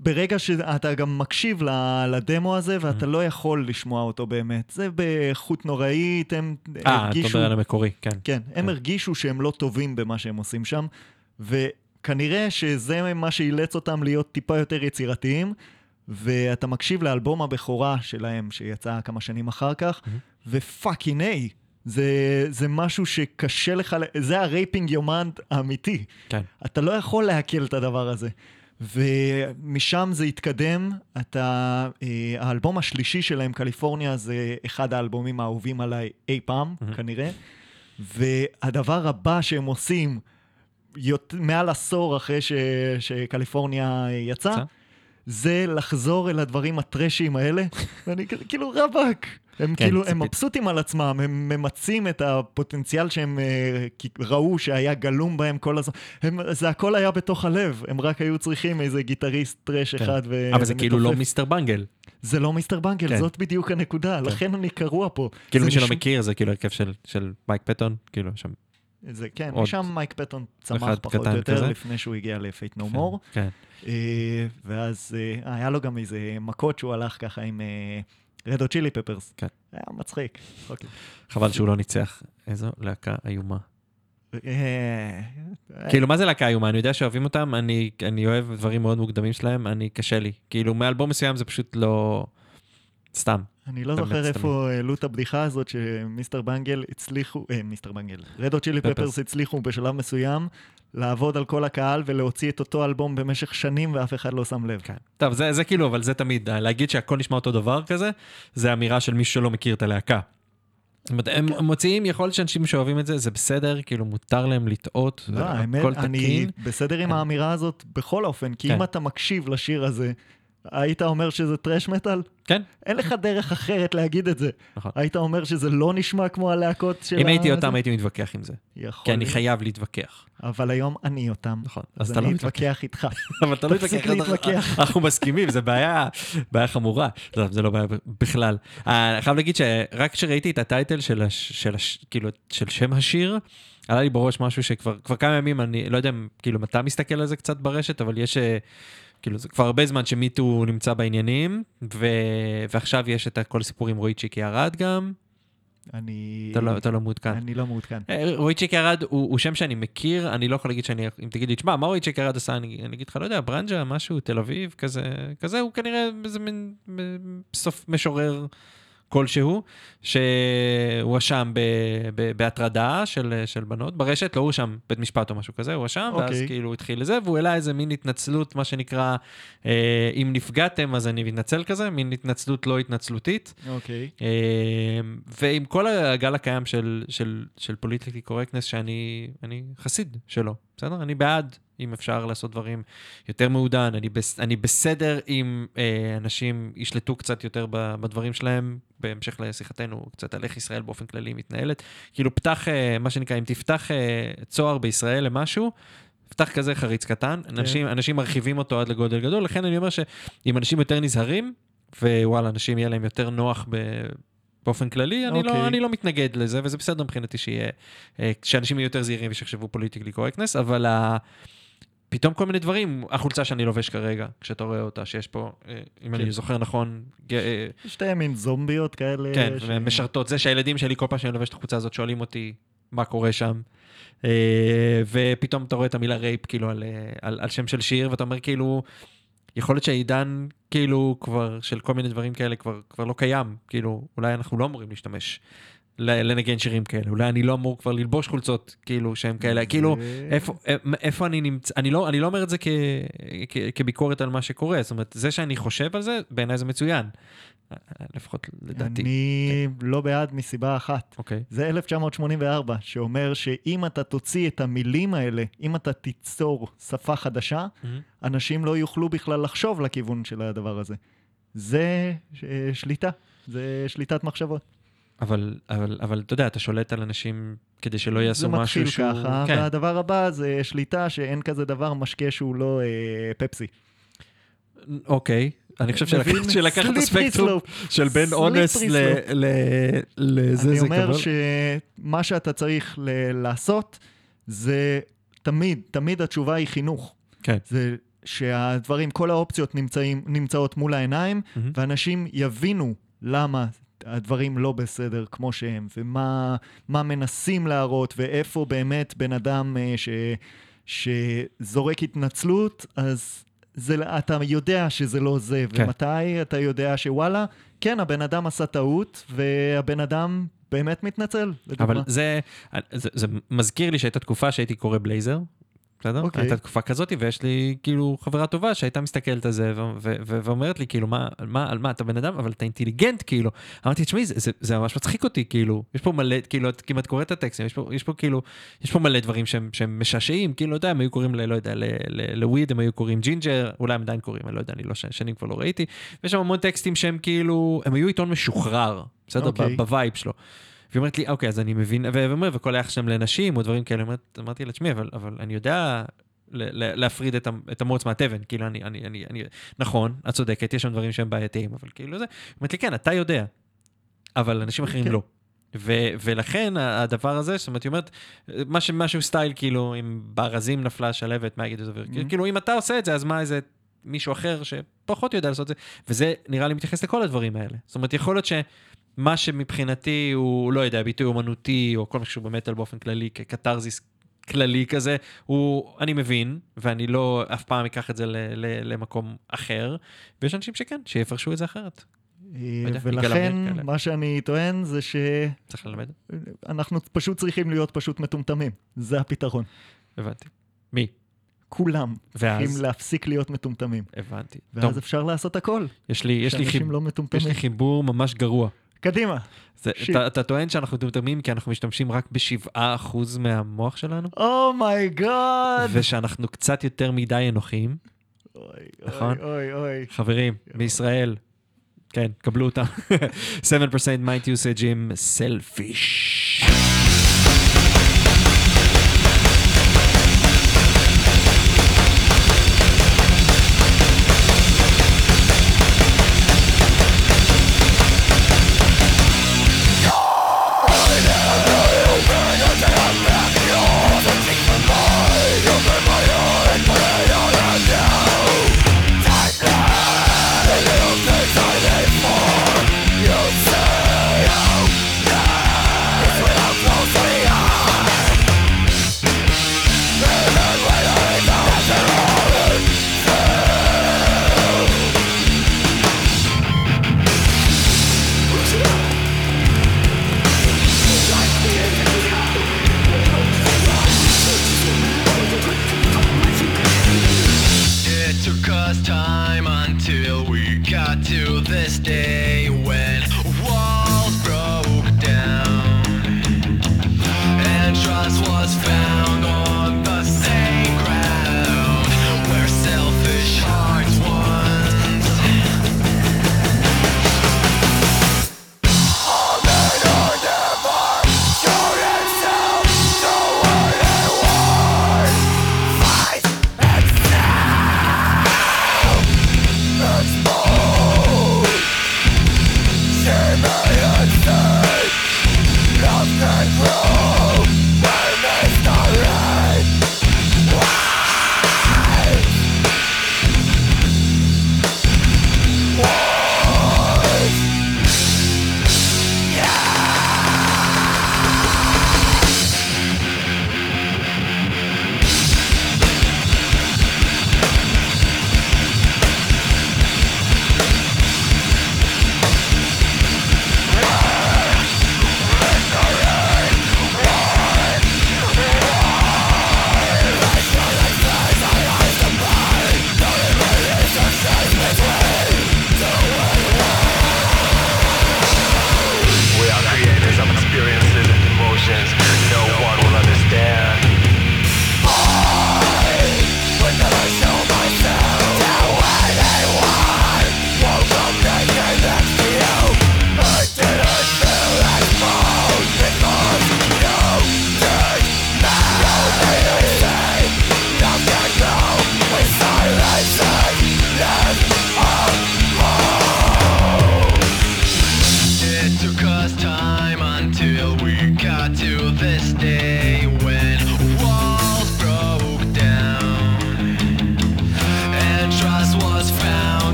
וברגע שאתה גם מקשיב לדמו הזה, ואתה Mm. לא יכול לשמוע אותו באמת. זה באיכות נוראית, הם אה, אתה הרגישו... מדבר על המקורי, כן. כן, הם כן. הרגישו שהם לא טובים במה שהם עושים שם, וכנראה שזה מה שאילץ אותם להיות טיפה יותר יצירתיים, ואתה מקשיב לאלבום הבכורה שלהם, שיצא כמה שנים אחר כך, ו fucking A, זה, זה משהו שקשה לך, זה ה raping your mind האמיתי. כן. אתה לא יכול לעכל את הדבר הזה. ומשם זה התקדם, אתה, אה, האלבום השלישי שלהם, קליפורניה, זה אחד האלבומים האהובים עליי אי פעם, מהמם. כנראה. והדבר הבא שהם עושים, יות, מעל עשור אחרי ש, שקליפורניה יצא, יצא? זה לחזור אל הדברים הטרשיים האלה, ואני כאילו רבאק. הם כן, כאילו, הם. מבסוטים על עצמם, הם ממצים את הפוטנציאל שהם אה, ראו שהיה גלום בהם כל הזמן. הם, זה הכל היה בתוך הלב, הם רק היו צריכים איזה גיטריסט thrash כן. אחד ו... אבל זה כאילו לא. Mr. Bungle. זה לא Mr. Bungle, כן. זאת בדיוק הנקודה, לכן אני קרוע פה. כאילו מי שלא נשמע- מכיר, זה כאילו הרכב של- של מייק פטון, כאילו שם. זה, כן, עוד משם מייק פטון צמח פחות או יותר, כזה. לפני שהוא הגיע ל-Fate No More. כן. אה, ואז אה, היה לו גם איזה מכות שהוא הלך ככה עם רדו צ'ילי פפרס. כן. היה מצחיק. אוקיי. חבל שהוא לא ניצח. איזו להקה איומה. אה, כאילו, מה זה להקה איומה? אני יודע שאוהבים אותם, אני, אני אוהב דברים מאוד מוקדמים שלהם, אני, קשה לי. כאילו, מאלבום מסוים זה פשוט לא... סתם. אני לא זוכר. איפה העלו את הבדיחה הזאת שמיסטר בנגל הצליחו, אה, מיסטר בנגל, רדו צ'ילי פפרס. הצליחו בשלב מסוים לעבוד על כל הקהל ולהוציא את אותו אלבום במשך שנים ואף אחד לא שם לב. כן. טוב, זה, זה כאילו, אבל זה תמיד, להגיד שהכל נשמע אותו דבר כזה, זה אמירה של מישהו שלא מכיר את הלהקה. זאת אומרת, הם כן. מוציאים, יכול להיות שאנשים שאוהבים את זה, זה בסדר, כאילו מותר להם לטעות, לא, האמת, אני. בסדר עם כן. האמירה הזאת בכל אופן, כי כן. אם אתה מקשיב לשיר הזה, היית אומר שזה טרש מטאל? כן, אין לך דרך אחרת להגיד את זה. נכון. היית אומר שזה לא נשמע כמו הלהקות של אם הייתי ה- אותם זה? הייתי מתווכח עם זה, יכול כי אני. חייב להתווכח. אבל היום אני אותם. נכון, אז אתה אני לא מתווכח. אתווכח איתך. אבל אתה לא תפסיק מתווכח, להתווכח. אנחנו מסכימים, זה בעיה, בעיה חמורה. לא, זה לא בעיה בכלל. אה, אני חייב להגיד שרק כשראיתי את הטייטל של, הש, של, הש, כאילו, של שם השיר, עלה לי בראש משהו שכבר כבר כמה ימים, אני לא יודע כאילו אם אתה מסתכל על זה קצת ברשת, אבל יש, אה, כאילו זה כבר הרבה זמן שמיטו נמצא בעניינים, ו, ועכשיו יש את כל הסיפור עם רועי צ'יקי ארד גם, אני... אתה לא, אתה לא מעודכן. אני לא מעודכן. אה, רועי צ'יק ירד הוא, הוא שם שאני מכיר, אני לא יכול להגיד שאני, אם תגיד לי, תשמע, מה רועי צ'יק ירד עשה, אני, אני אגיד לך, לא יודע, ברנג'ה, משהו, תל אביב, כזה, כזה, הוא כנראה איזה מין סוף משורר כלשהו, שהואשם בהטרדה של, של בנות ברשת, לא הואשם בית משפט או משהו כזה, הוא הואשם, ואז אוקיי. כאילו הוא התחיל לזה, והוא העלה איזה מין התנצלות, מה שנקרא, אה, אם נפגעתם אז אני מתנצל כזה, מין התנצלות לא התנצלותית. אוקיי. אה, ועם כל הגל הקיים של, של, של פוליטיקלי קורקטנס, שאני אני חסיד שלו, בסדר? אני בעד אם אפשר לעשות דברים יותר מעודן, אני, בס, אני בסדר אם אה, אנשים ישלטו קצת יותר ב- בדברים שלהם, בהמשך לשיחתנו קצת על איך ישראל באופן כללי מתנהלת. כאילו פתח, אה, מה שנקרא, אם תפתח אה, צוהר בישראל למשהו, פתח כזה חריץ קטן, אנשים, אנשים מרחיבים אותו עד לגודל גדול, לכן אני אומר שאם אנשים יותר נזהרים, ווואלה, אנשים יהיה להם יותר נוח ב... באופן כללי, אני, אוקיי. לא, אני לא מתנגד לזה, וזה בסדר מבחינתי שיהיה, אה, שאנשים יהיו יותר זהירים ושיחשבו פוליטיקלי קורקטנס, אבל ה... פתאום כל מיני דברים, החולצה שאני לובש כרגע, כשאתה רואה אותה, שיש פה, אה, אם אני כן. זוכר נכון, אה, שתי מין זומביות כאלה. כן, ש- משרתות. זה שהילדים שלי, כל פעם שאני לובש את החולצה הזאת, שואלים אותי מה קורה שם. אה, ופתאום אתה רואה את המילה רייפ, כאילו, על, על, על שם של שיר, ואתה אומר, כאילו, יכול להיות שהעידן, כאילו, כבר, של כל מיני דברים כאלה, כבר, כבר לא קיים. כאילו, אולי אנחנו לא אמורים להשתמש לנגן שירים כאלה, אולי אני לא אמור כבר ללבוש חולצות, כאילו, שהם כאלה, כאילו, איפה, איפה אני נמצא, אני לא, אני לא אומר את זה כ, כ, כביקורת על מה שקורה, זאת אומרת, זה שאני חושב על זה, בעיניי זה מצוין. לפחות לדעתי. אני לא בעד מסיבה אחת. אוקיי. זה 1984, שאומר שאם אתה תוציא את המילים האלה, אם אתה תיצור שפה חדשה, אנשים לא יוכלו בכלל לחשוב לכיוון של הדבר הזה. זה אה, שליטה, זה שליטת מחשבות. אבל, אבל, אבל אתה יודע, אתה שולט על אנשים כדי שלא זה יעשו משהו מתחיל שהוא... ככה, כן. והדבר הבא זה שליטה שאין כזה דבר משקה שהוא לא אה, פפסי. אוקיי, אני חושב? שלקחת שלקחת את הספקטרום. של בין אונס ל- slope. ל- לזה, אני זה אומר. שמה שאתה צריך ל- לעשות זה תמיד, תמיד התשובה היא חינוך. כן. זה שהדברים, כל האופציות נמצאים, נמצאות מול העיניים, מהמם. ואנשים יבינו למה הדברים לא בסדר כמו שהם, ומה מה מנסים להראות, ואיפה באמת בן אדם אה, ש, שזורק התנצלות, אז זה, אתה יודע שזה לא זה, כן. ומתי אתה יודע שוואלה, כן, הבן אדם עשה טעות, והבן אדם באמת מתנצל, לדוגמה. אבל זה, זה, זה מזכיר לי שהייתה תקופה שהייתי קורא בלייזר, בסדר? אוקיי. הייתה תקופה כזאת, ויש לי כאילו חברה טובה שהייתה מסתכלת על זה ואומרת לי, כאילו, מה, מה, על מה, אתה בן אדם, אבל אתה אינטליגנט, כאילו. אמרתי, תשמעי, זה, זה, זה ממש מצחיק אותי, כאילו, יש פה מלא, כאילו, את כמעט קוראת את הטקסטים, יש פה, יש פה כאילו, יש פה מלא דברים שהם, שהם משעשעים, כאילו, לא יודע, הם היו קוראים, ל, לא יודע, ל weed, הם היו קוראים ג'ינג'ר, אולי הם עדיין קוראים, אני לא יודע, אני לא, שנים כבר לא ראיתי, ויש שם המון טקסטים שהם כאילו, הם היו עיתון משוחרר, בסדר? אוקיי. ב- ב vibe שלו. והיא אומרת לי, אוקיי, אז אני מבין, ואומר, וכל היחס שלהם לנשים או דברים כאלה, אומרת- אמרתי לה, תשמעי, אבל, אבל אני יודע להפריד את, את המוץ מהתבן, כאילו, אני, אני, אני, אני, נכון, את צודקת, יש שם דברים שהם בעייתיים, אבל כאילו זה, היא אומרת לי, כן, אתה יודע, אבל אנשים אחרים כן. לא. ו- ולכן הדבר הזה, זאת אומרת, היא אומרת, משהו, משהו סטייל, כאילו, אם בארזים נפלה שלהבת, מה יגיד את זה? Mhm. כאילו, אם אתה עושה את זה, אז מה איזה מישהו אחר שפחות יודע לעשות את זה? וזה נראה לי מתייחס לכל הדברים האלה. זאת אומרת, יכול להיות שמה שמבחינתי הוא, לא יודע, ביטוי אומנותי, או כל מה שקשור במטאל באופן כללי, כקתרזיס כללי כזה, הוא, אני מבין, ואני לא אף פעם אקח את זה ל- ל- למקום אחר, ויש אנשים שכן, שיפרשו את זה אחרת. אה, יודע, ולכן. מה שאני טוען זה צריך ללמד? שאנחנו פשוט צריכים להיות פשוט מטומטמים. זה הפתרון. הבנתי. מי? כולם ואז? צריכים להפסיק להיות מטומטמים. הבנתי. ואז טוב, אפשר לעשות הכל. יש לי, יש לי, חיב... לא יש. לי חיבור ממש גרוע. קדימה. זה. אתה, אתה טוען שאנחנו מטומטמים כי אנחנו משתמשים רק ב-7% מהמוח שלנו, Oh my god! ושאנחנו קצת יותר מדי אנוכיים. אוי, נכון? אוי, אוי. חברים, בישראל, כן, קבלו אותם. 7% mind usage עם selfish.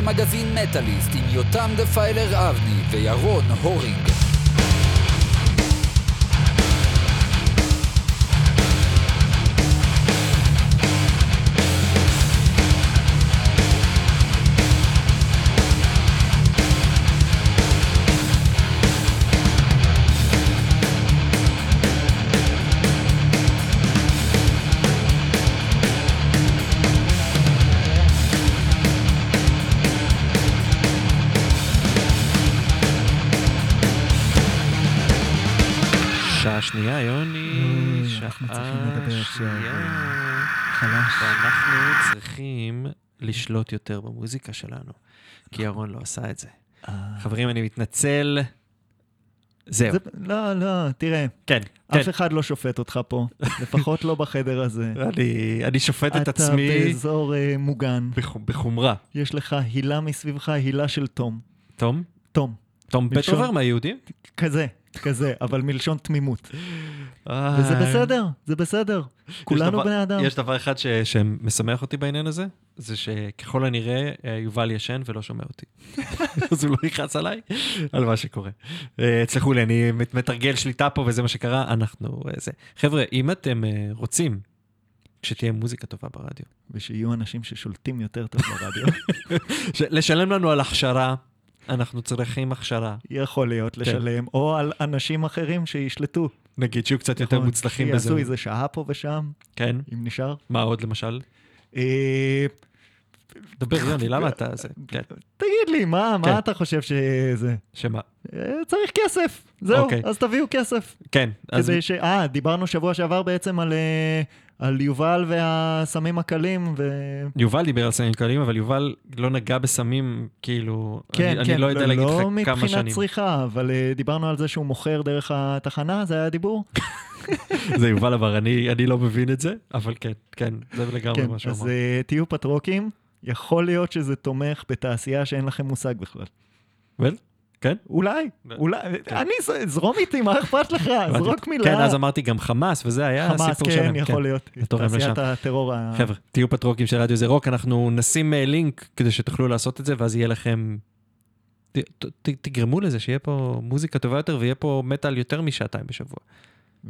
לתוכנית של מגזין מטאליסט עם יותם דפיילר אבני וירון הורינג. ואנחנו צריכים לשלוט יותר במוזיקה שלנו, כי ירון לא עשה את זה. חברים, אני מתנצל. זהו, זה- לא, לא, תראה, כן, כן. אף אחד לא שופט אותך פה, לפחות לא בחדר הזה. אני- אני שופט את אתה עצמי באזור אה, מוגן, בח- בחומרה. יש לך הילה מסביבך, הילה של תום. תום? תום, תום פטרובר מהיהודים? כזה, כזה, אבל מלשון תמימות. וזה בסדר, זה בסדר. כולנו בני אדם. יש דבר אחד ש- שמשמח אותי בעניין הזה, זה שככל הנראה אה, יובל ישן ולא שומע אותי. אז הוא לא יכעס עליי על מה שקורה. אה, תסלחו לי, אני מת- מתרגל שליטה פה וזה מה שקרה, אנחנו... אה, זה. חבר'ה, אם אתם רוצים שתהיה מוזיקה טובה ברדיו, ושיהיו אנשים ששולטים יותר טוב ברדיו. לשלם לנו על הכשרה, אנחנו צריכים הכשרה. יכול להיות כן. לשלם, או על אנשים אחרים שישלטו. נגיד שיהיו קצת יותר נכון? מוצלחים בזה. שיעשו איזה שעה פה ושם, כן? אם נשאר. מה עוד למשל? אה, דבר יוני, למה אתה... זה... כן. תגיד לי, מה, כן. אתה חושב שזה? שמה? אה, צריך כסף, זהו, אוקיי. אז תביאו כסף. כן. כדי ש... אה, דיברנו שבוע שעבר בעצם על, אה, על יובל והסמים הקלים, ו... יובל דיבר על סמים קלים, אבל יובל לא נגע בסמים, כאילו, כן, אני, כן, אני לא יודע להגיד לך לא כמה מבחינת שנים. צריכה, אבל אה, דיברנו על זה שהוא מוכר דרך התחנה, זה היה הדיבור? זה יובל אמר, אני, אני לא מבין את זה, אבל כן, כן, זה לגמרי כן, מה שהוא אז אמר. אה, תהיו פטרוקים, יכול להיות שזה תומך בתעשייה שאין לכם מושג בכלל. ול? כן? אולי, לא. אולי, אני, ז- זרום איתי, מה אכפת לך? זרוק מילה. כן, אז אמרתי גם חמאס, וזה היה חמאס, הסיפור כן, שלהם. יכול להיות. זה תורם תעשיית. הטרור ה... חבר'ה, תהיו פטרוקים של רדיו זה רוק, אנחנו נשים אה, לינק כדי שתוכלו לעשות את זה, ואז יהיה לכם... תגרמו לזה שיהיה פה מוזיקה טובה יותר ויהיה פה מטאל יותר משעתיים בשבוע.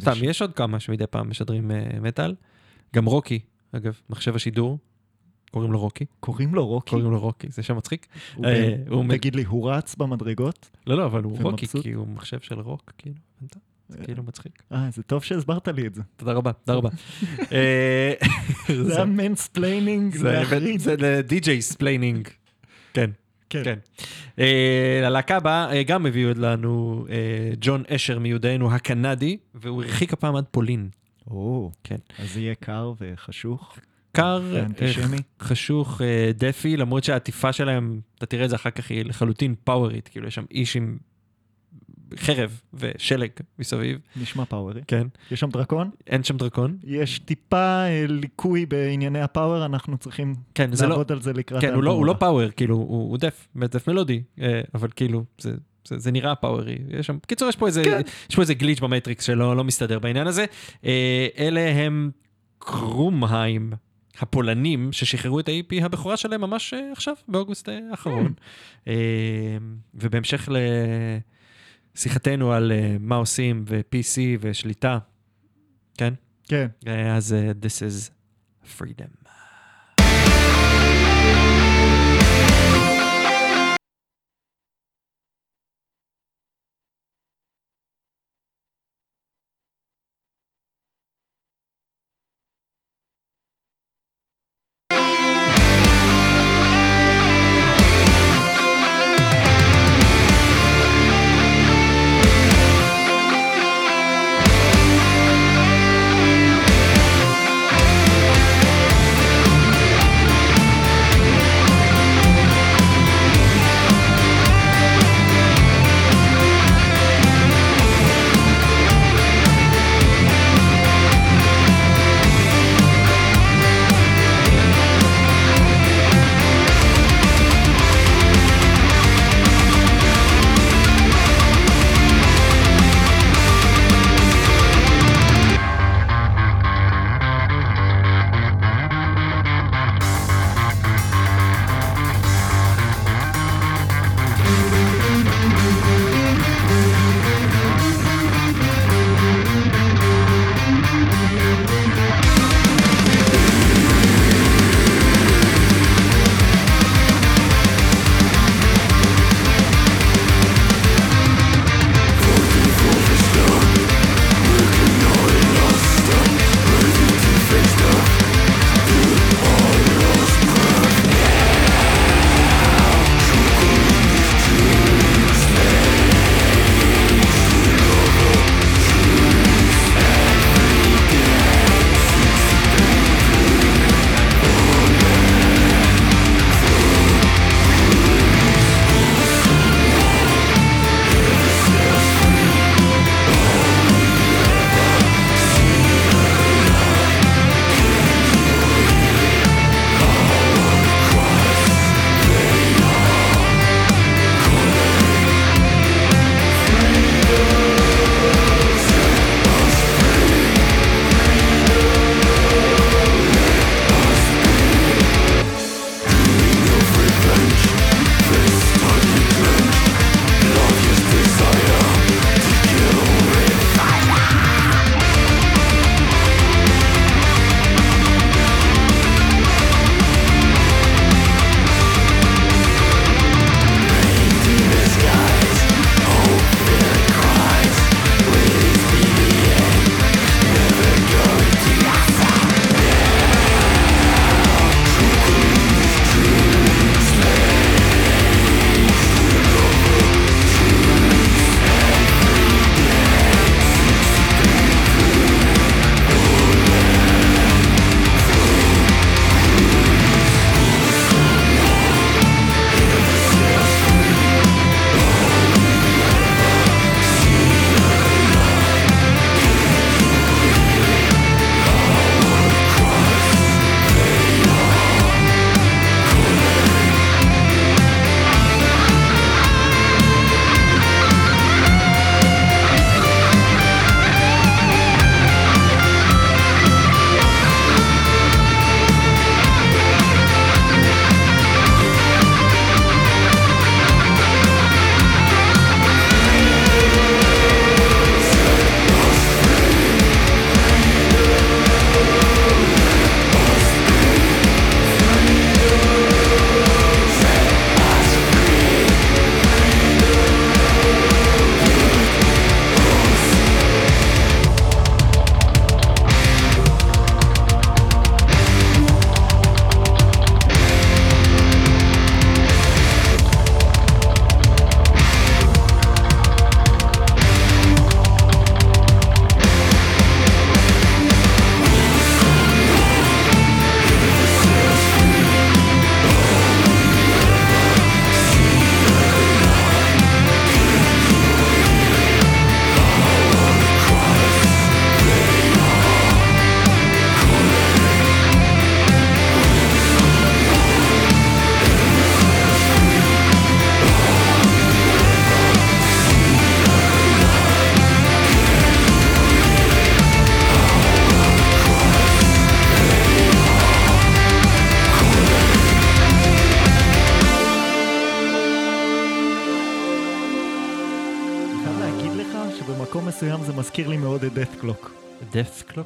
סתם, יש עוד כמה שמדי פעם משדרים אה, מטאל. גם רוקי, אגב, מחשב השידור, קוראים לו רוקי. קוראים לו רוקי? קוראים לו רוקי, זה שם מצחיק. הוא אה, תגיד לי, הוא רץ במדרגות? לא, לא, אבל הוא רוקי? כי הוא מחשב של רוק, כאילו? זה כאילו מצחיק. אה, זה טוב שהסברת לי את זה. תודה רבה, תודה רבה. אה, זה היה mansplaining זה- להחריד. זה ל DJ splaining. כן. כן. כן. אה, ללהקה הבאה אה, גם הביאו לנו אה, ג'ון אשר מיודענו הקנדי, והוא הרחיק הפעם עד פולין. או, כן. אז יהיה קר וחשוך. קר, אה. חשוך, אה, דפי, למרות שהעטיפה שלהם, אתה תראה את זה אחר כך, היא לחלוטין פאוורית, כאילו יש שם איש עם חרב ושלג מסביב, נשמע פאוורי. כן. יש שם דרקון? אין שם דרקון. יש טיפה אה, ליקוי בענייני ה power, אנחנו צריכים כן, לא, לעבוד על זה לקראת כן, הוא לא, הוא לא. power, כאילו, הוא, הוא דף, דף מלודי, אבל כאילו, זה, זה, זה נראה פאוורי. יש שם, בקיצור, יש פה איזה, כן. יש פה איזה glitch ב matrix שלא לא מסתדר בעניין הזה. אלה הם קרומהיים, הפולנים, ששחררו את ה-EP הבכורה שלהם ממש אה, עכשיו, באוגוסט אה, האחרון. אה, ובהמשך לשיחתנו על אה, מה עושים ו-PC ושליטה, כן? כן. אז אה, this is. Freedom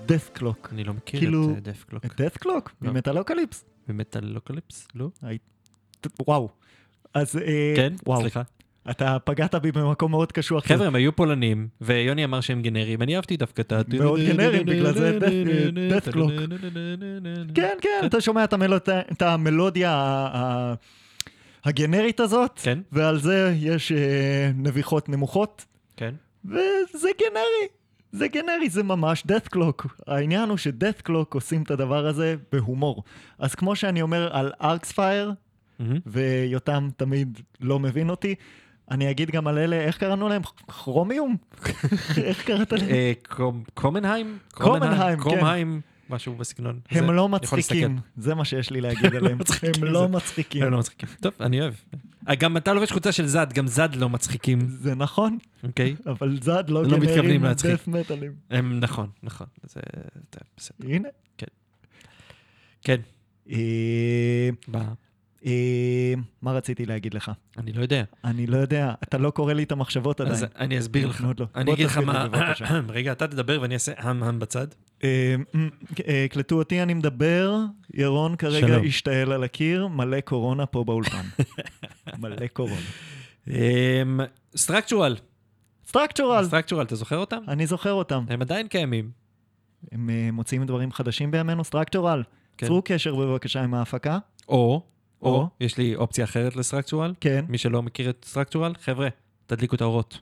Dethklok? Dethklok. אני לא מכיר כאילו- את Dethklok. את Dethklok? לא. מ Metalocalypse? ב Metalocalypse? לא? וואו. אז אה, כן? וואו. סליחה. אתה פגעת בי במקום מאוד קשוח. חבר'ה, הם היו פולנים, ויוני אמר שהם גנריים, אני אהבתי דווקא את ה... מאוד גנריים, בגלל זה death- Dethklok. כן, כן, אתה שומע את המלוד- את המלודיה הגנרית הזאת, כן. ועל זה יש אה, נביחות נמוכות, כן. וזה גנרי. זה גנרי, זה ממש death clock. העניין הוא ש-death clock עושים את הדבר הזה בהומור. אז כמו שאני אומר על ארקספייר, מהמם. ויותם תמיד לא מבין אותי, אני אגיד גם על אלה, איך קראנו להם? כרומיום? איך קראת להם? אה, קומנהיים? קומנהיים, כן. משהו בסגנון. הם לא מצחיקים. זה מה שיש לי להגיד עליהם. מצחיקים, הם לא מצחיקים. הם לא מצחיקים. טוב, אני אוהב. אה, גם אתה לובש חולצה של זד, גם זד לא מצחיקים, זה נכון, אוקיי? אבל זד לא לא גנרים. דף מטאלים. הם, נכון, נכון. זה בסדר. הנה. כן. אה, מה רציתי להגיד לך? אני לא יודע. אני לא יודע, אתה לא קורא לי את המחשבות עדיין. אז אני אסביר לך. עוד לא. אני אגיד לך מה... רגע, אתה תדבר ואני אעשה הם הם בצד. אה, אה, קלטו אותי, אני מדבר, ירון כרגע. השתעל על הקיר, מלא קורונה פה באולפן. מלא קורונה. סטרקצ'ורל. סטרקצ'ורל, סטרקצ'ורל, אתה זוכר אותם? אני זוכר אותם. הם עדיין קיימים. הם אה, מוציאים דברים חדשים בימינו, סטרקצ'ורל. כן. צרו קשר בבקשה עם ההפקה. או, או. יש לי אופציה אחרת לסטרקצ'ורל. כן. מי שלא מכיר את סטרקצ'ורל, חבר'ה, תדליקו את האורות.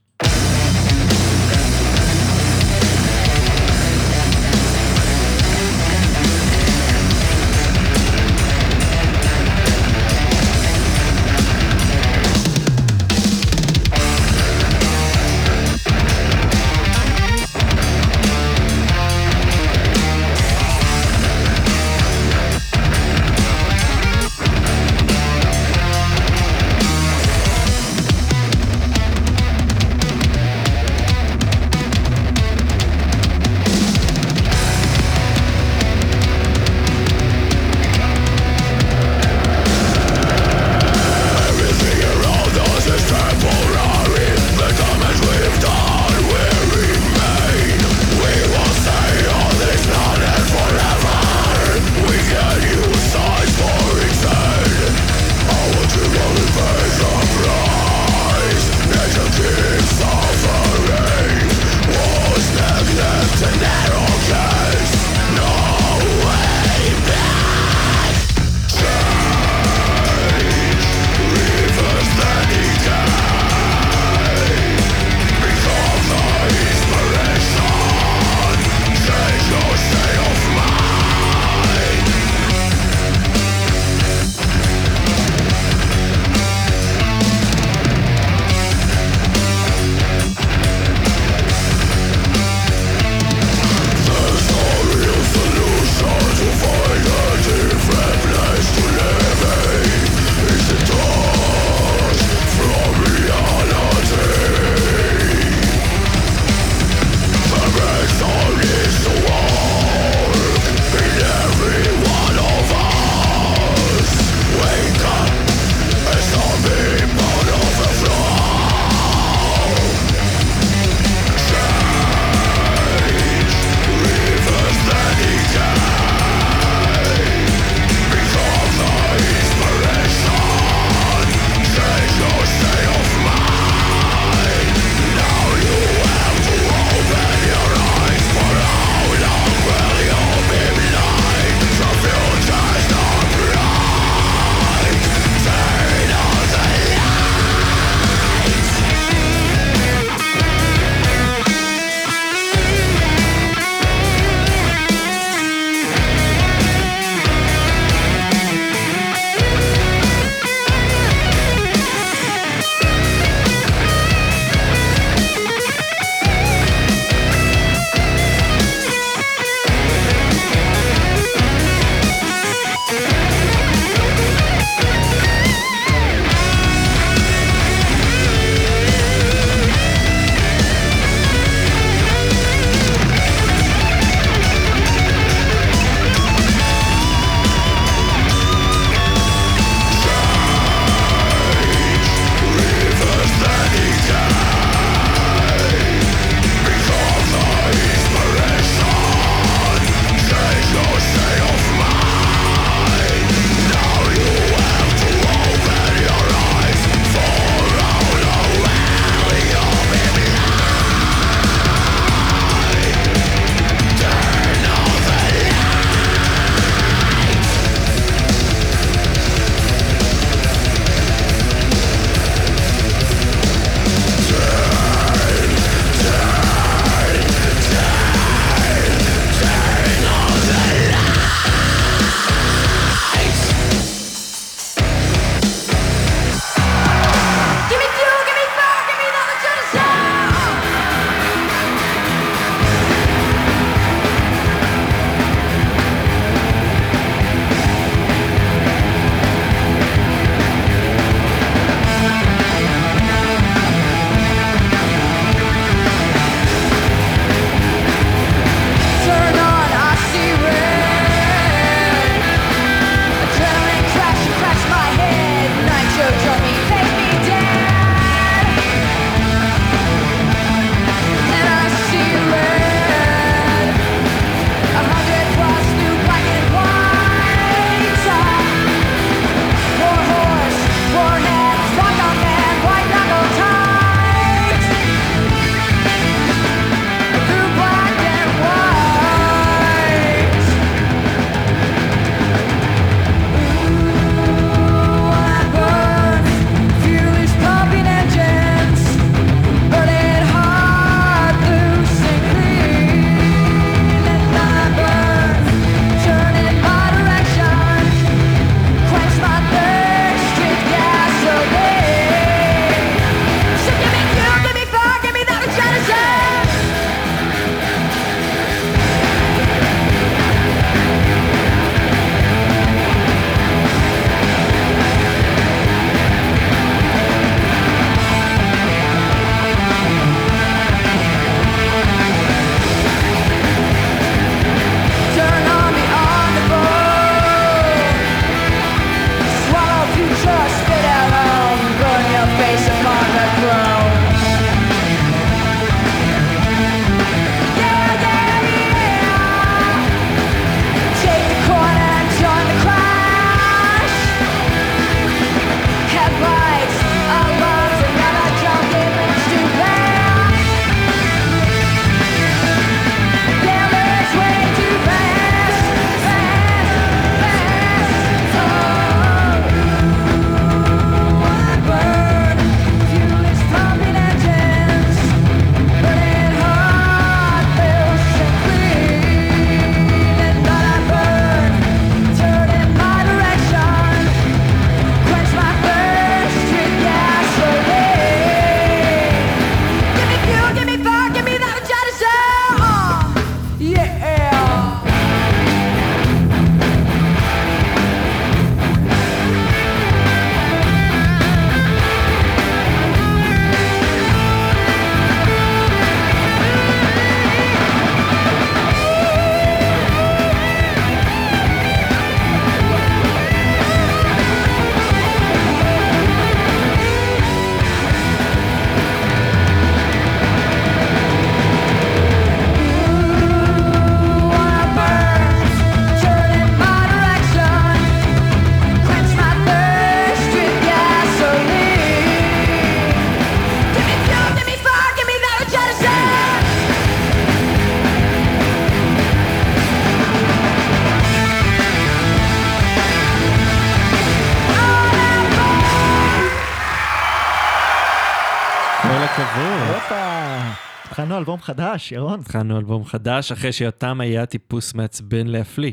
חדש, ירון. התחלנו אלבום חדש, אחרי שיותם היה טיפוס מעצבן להפליא.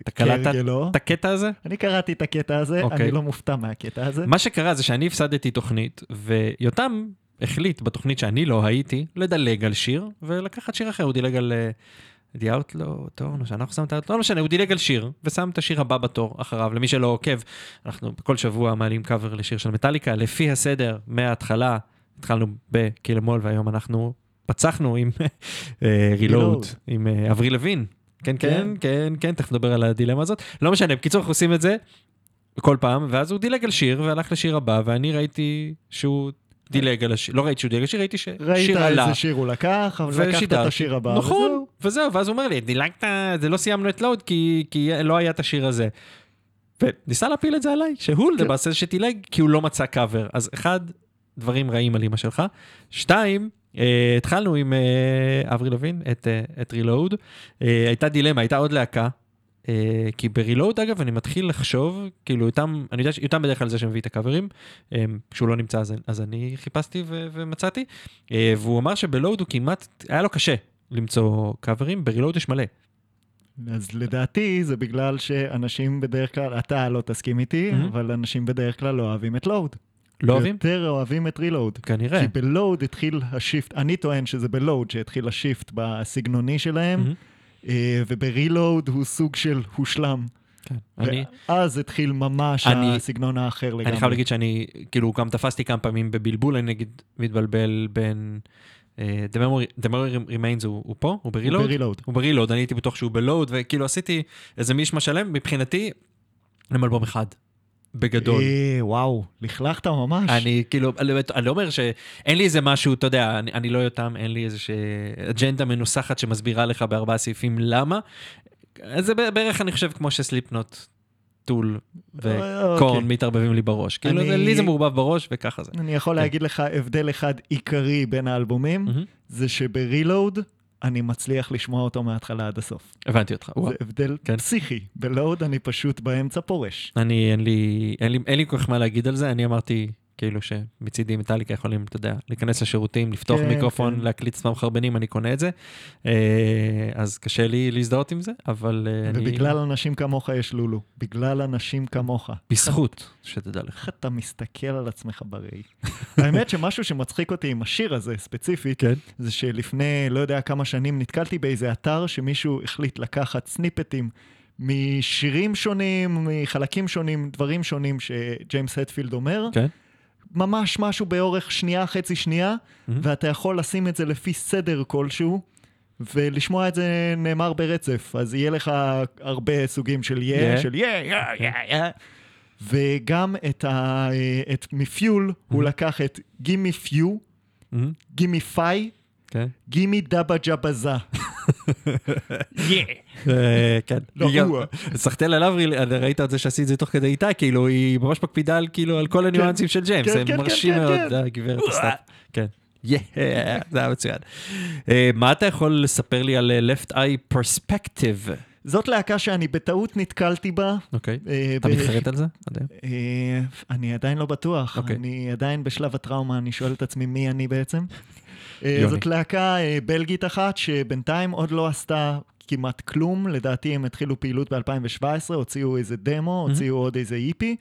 אתה קלטת כהרגלו. את הקטע הזה? אני קראתי את הקטע הזה, אוקיי. אני לא מופתע מהקטע הזה. מה שקרה זה שאני הפסדתי תוכנית, ויותם החליט בתוכנית שאני לא הייתי, לדלג על שיר, ולקחת שיר אחר, הוא דילג על... אה, The Outlaw, טוב, נו, שאנחנו שמים את ה... לא משנה, הוא דילג על שיר, ושם את השיר הבא בתור אחריו. למי שלא עוקב, אנחנו כל שבוע מעלים קאבר לשיר של מטאליקה, לפי הסדר, מההתחלה, התחלנו ב Kill 'Em All, והיום אנחנו פצחנו עם Reload. עם אה, אבריל לאבין. כן, כן, כן. כן, כן, תכף נדבר על הדילמה הזאת. לא משנה, בקיצור, אנחנו עושים את זה כל פעם, ואז הוא דילג על שיר, והלך לשיר הבא, ואני ראיתי שהוא דילג על השיר, לא ראיתי שהוא דילג על שיר, ראיתי ראית ששיר עלה. איזה שיר הוא לקח, אבל לקחת את. השיר הבא. נכון, וזהו. וזהו, ואז הוא אומר לי, דילגת, זה לא סיימנו את Load כי, כי לא היה את השיר הזה. וניסה להפיל את זה עליי, שהוא כן. למעשה זה שדילג כי הוא לא מצא קאבר. אז אחד, דברים רעים על אמא שלך. שתיים, אה, התחלנו עם אה, אברי לוין, את, אה, את רילואוד. אה, הייתה דילמה, הייתה עוד להקה. אה, כי ברילואוד, אגב, אני מתחיל לחשוב, כאילו, יותם, אני יודע שיותם בדרך כלל זה שמביא את הקאברים, אה, כשהוא לא נמצא אז, אז אני חיפשתי ו- ומצאתי, אה, והוא אמר שבלואוד הוא כמעט, היה לו קשה למצוא קאברים, ברילואוד יש מלא. אז לדעתי זה בגלל שאנשים בדרך כלל, אתה לא תסכים איתי, Mhm. אבל אנשים בדרך כלל לא אוהבים את לואוד. לא אוהבים? יותר אוהבים את Reload. כנראה. כי ב Load התחיל ה shift, אני טוען שזה ב Load שהתחיל ה shift בסגנוני שלהם. אה, וב Reload הוא סוג של הושלם. כן. אני, ואז התחיל ממש אני- הסגנון האחר לגמרי. אני חייב להגיד שאני, כאילו, גם תפסתי כמה פעמים בבלבול, אני נגיד מתבלבל בין... אה, The Memory, The Memory Remains הוא, הוא פה? הוא ב Reload? ב Reload. הוא ב Reload, אני הייתי בטוח שהוא ב Load, וכאילו עשיתי איזה מישמש שלם, מבחינתי, הם אלבום אחד, בגדול. אה, וואו, לכלכת ממש. אני כאילו, אני, אני לא אומר שאין לי איזה משהו, אתה יודע, אני, אני לא יותם, אין לי איזה ש... אג'נדה מנוסחת שמסבירה לך בארבעה סעיפים למה. זה בערך, אני חושב, כמו שסליפנוט, טול וקורן אוקיי. מתערבבים לי בראש. כאילו, אני- זה- לי זה מעורבב בראש, וככה זה. אני יכול כן. להגיד לך הבדל אחד עיקרי בין האלבומים, מהמם. זה שברילואוד אני מצליח לשמוע אותו מההתחלה עד הסוף. הבנתי אותך, וואו. זה הבדל כן. פסיכי. בלואוד אני פשוט באמצע פורש. אני, אין לי, אין לי, אין לי כל כך מה להגיד על זה, אני אמרתי, כאילו שמצידי מטאליקה יכולים, אתה יודע, להיכנס לשירותים, לפתוח כן, מיקרופון, כן. להקליט עצמם חרבנים, אני קונה את זה. אה, אז קשה לי להזדהות עם זה, אבל אה, אני... ובגלל אנשים כמוך יש לולו. בגלל אנשים כמוך. בזכות, שתדע לך. איך אתה מסתכל על עצמך בראי. האמת שמשהו שמצחיק אותי עם השיר הזה ספציפית, כן. זה שלפני לא יודע כמה שנים נתקלתי באיזה אתר שמישהו החליט לקחת סניפטים משירים שונים, מחלקים שונים, דברים שונים שג'יימס הטפילד אומר, כן. ממש משהו באורך שנייה, חצי שנייה, Mhm. ואתה יכול לשים את זה לפי סדר כלשהו. ולשמוע את זה נאמר ברצף, אז יהיה לך הרבה סוגים של yeah, Yeah. של yeah, yeah, yeah, yeah. וגם את, ה, את מ Fuel, הוא לקח את gimme fuel, gimme fire, כן. gimme dabajabaza. אה, כן. לא, הוא. סחטיין עליו, ראית את זה שעשית את זה תוך כדי איתה, כאילו, היא ממש מקפידה על כאילו, כל הניואנסים של ג'יימס, כן, זה כן, מרשים כן, מאוד, כן. זה הגברת הסטאפ. כן. Yeah, זה היה מצוין. אה, מה אתה יכול לספר לי על אה, Left Eye Perspective? זאת להקה שאני בטעות נתקלתי בה. אוקיי. אה, אתה מתחרט על זה? אה, אני עדיין לא בטוח, אוקיי. אני עדיין בשלב הטראומה, אני שואל את עצמי מי אני בעצם. אה, יוני. זאת להקה אה, בלגית אחת שבינתיים עוד לא עשתה כמעט כלום, לדעתי הם התחילו פעילות ב-2017, הוציאו איזה דמו, הוציאו עוד איזה EP.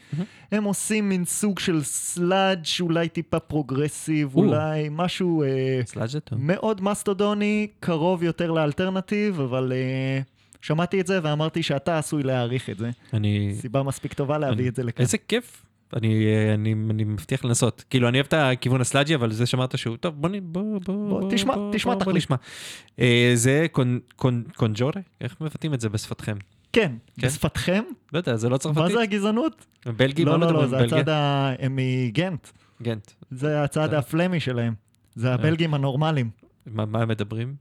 הם עושים מין סוג של sludge אולי טיפה progressive, או. אולי משהו אה, טוב. מאוד מסטודוני, קרוב יותר לאלטרנטיב, אבל אה, שמעתי את זה ואמרתי שאתה עשוי להעריך את זה. אני... סיבה מספיק טובה להביא את זה לכאן. איזה כיף. אני, אה, אני, אני מבטיח לנסות. כאילו, אני אוהב את הכיוון הסלאג'י, אבל זה שאמרת שהוא, טוב, בוא, בוא, בוא, בוא, תשמע, תשמע, בוא, בוא. נשמע. אה, זה קונ, קונ, קונג'ורה? איך מבטאים את זה בשפתכם? כן, כן? בשפתכם? לא יודע, זה לא צרפתית? מה זה הגזענות? בלגי? לא, לא, לא, מדברים? זה? הצד ה... הם מגנט. גנט. זה הצד אה. הפלמי שלהם. זה הבלגים הנורמליים. מה, מה הם מדברים?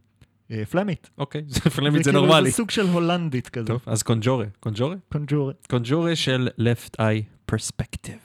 אה, פלמית. אוקיי, פלמית זה כאילו נורמלי. זה סוג של הולנדית כזה. טוב, אז קונג'ורה. קונג'ורה? קונג'ורה. קונג'ורה של Left Eye Perspective.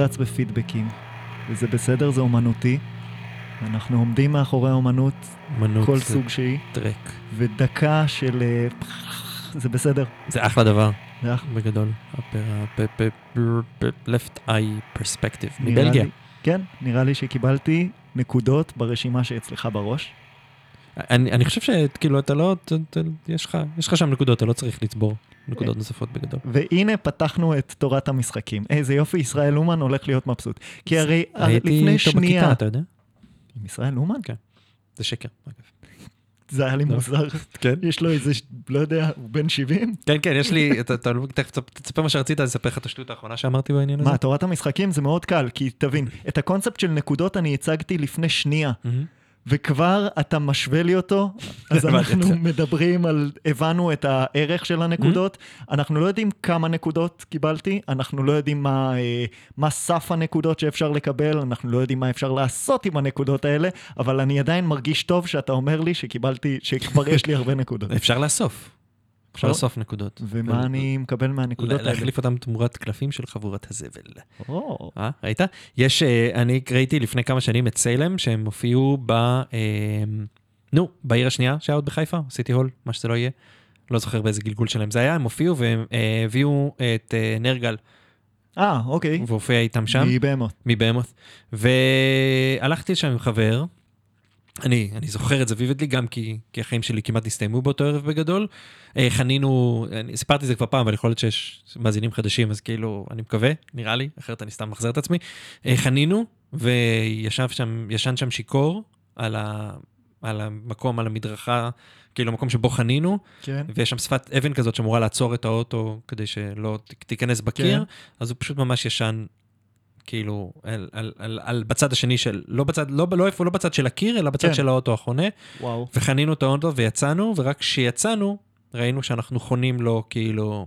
מפוצץ בפידבקים, וזה בסדר, זה אומנותי. אנחנו עומדים מאחורי האומנות, אמנות כל סוג שהיא, טרק. ודקה של... אה, זה בסדר. זה אחלה דבר, זה אח- בגדול. left eye perspective, מבלגיה. כן, נראה לי שקיבלתי נקודות ברשימה שאצלך בראש. אני, אני חושב שכאילו אתה לא, אתה, אתה, יש, לך, יש לך שם נקודות, אתה לא צריך לצבור נקודות נוספות בגדול. והנה פתחנו את תורת המשחקים. איזה יופי, ישראל אומן הולך להיות מבסוט. כי הרי הרי הייתי לפני איתו שנייה... בכיתה, אתה יודע? עם ישראל אומן? זה שקר. אגב. זה היה לי לא. מוזר. כן? יש לו איזה, לא יודע, הוא בן 70? כן, כן, יש לי, אתה, אתה, תכף תספר מה שרצית, אני אספר לך את השטות האחרונה שאמרתי בעניין הזה. מה, תורת המשחקים זה מאוד קל, כי תבין, את הקונספט של נקודות אני הצגתי לפני שנייה. וכבר אתה משווה לי אותו, אז אנחנו. מדברים על, הבנו את הערך של הנקודות, אנחנו לא יודעים כמה נקודות קיבלתי, אנחנו לא יודעים מה, אה, מה סף הנקודות שאפשר לקבל, אנחנו לא יודעים מה אפשר לעשות עם הנקודות האלה, אבל אני עדיין מרגיש טוב שאתה אומר לי שקיבלתי, שכבר יש לי הרבה נקודות. אפשר לאסוף. אפשר. לאסוף נקודות. ומה אני מקבל מהנקודות האלה? להחליף אותם תמורת קלפים של חבורת הזבל. או, אה, ראית? יש, אה, אני ראיתי לפני כמה שנים את סיילם, שהם הופיעו ב... אה, נו, בעיר השנייה שהיה עוד בחיפה, סיטי הול, מה שזה לא יהיה. לא זוכר באיזה גלגול שלהם זה היה, הם הופיעו והם הביאו את נרגל, אה, אוקיי. והופיע איתם שם. מבהמות. מבהמות. והלכתי לשם עם חבר, אני, אני זוכר את זה ויבדלי גם כי, כי החיים שלי כמעט הסתיימו באותו ערב בגדול. אה, חנינו, אני סיפרתי את זה כבר פעם, אבל יכול להיות שיש מאזינים חדשים, אז כאילו, אני מקווה, נראה לי, אחרת אני סתם מחזר את עצמי. אה, חנינו, וישב שם, ישן שם שיכור על, ה, על המקום, על המדרכה, כאילו המקום שבו חנינו, כן. ויש שם שפת אבן כזאת שאמורה לעצור את האוטו כדי שלא תיכנס בקיר, כן. אז הוא פשוט ממש ישן, כאילו, על, על, על, על בצד השני של, לא בצד, לא, לא איפה, לא בצד של הקיר, אלא בצד כן. של האוטו החונה, וואו. וחנינו את האוטו ויצאנו, ורק כשיצאנו, ראינו שאנחנו חונים לו, כאילו,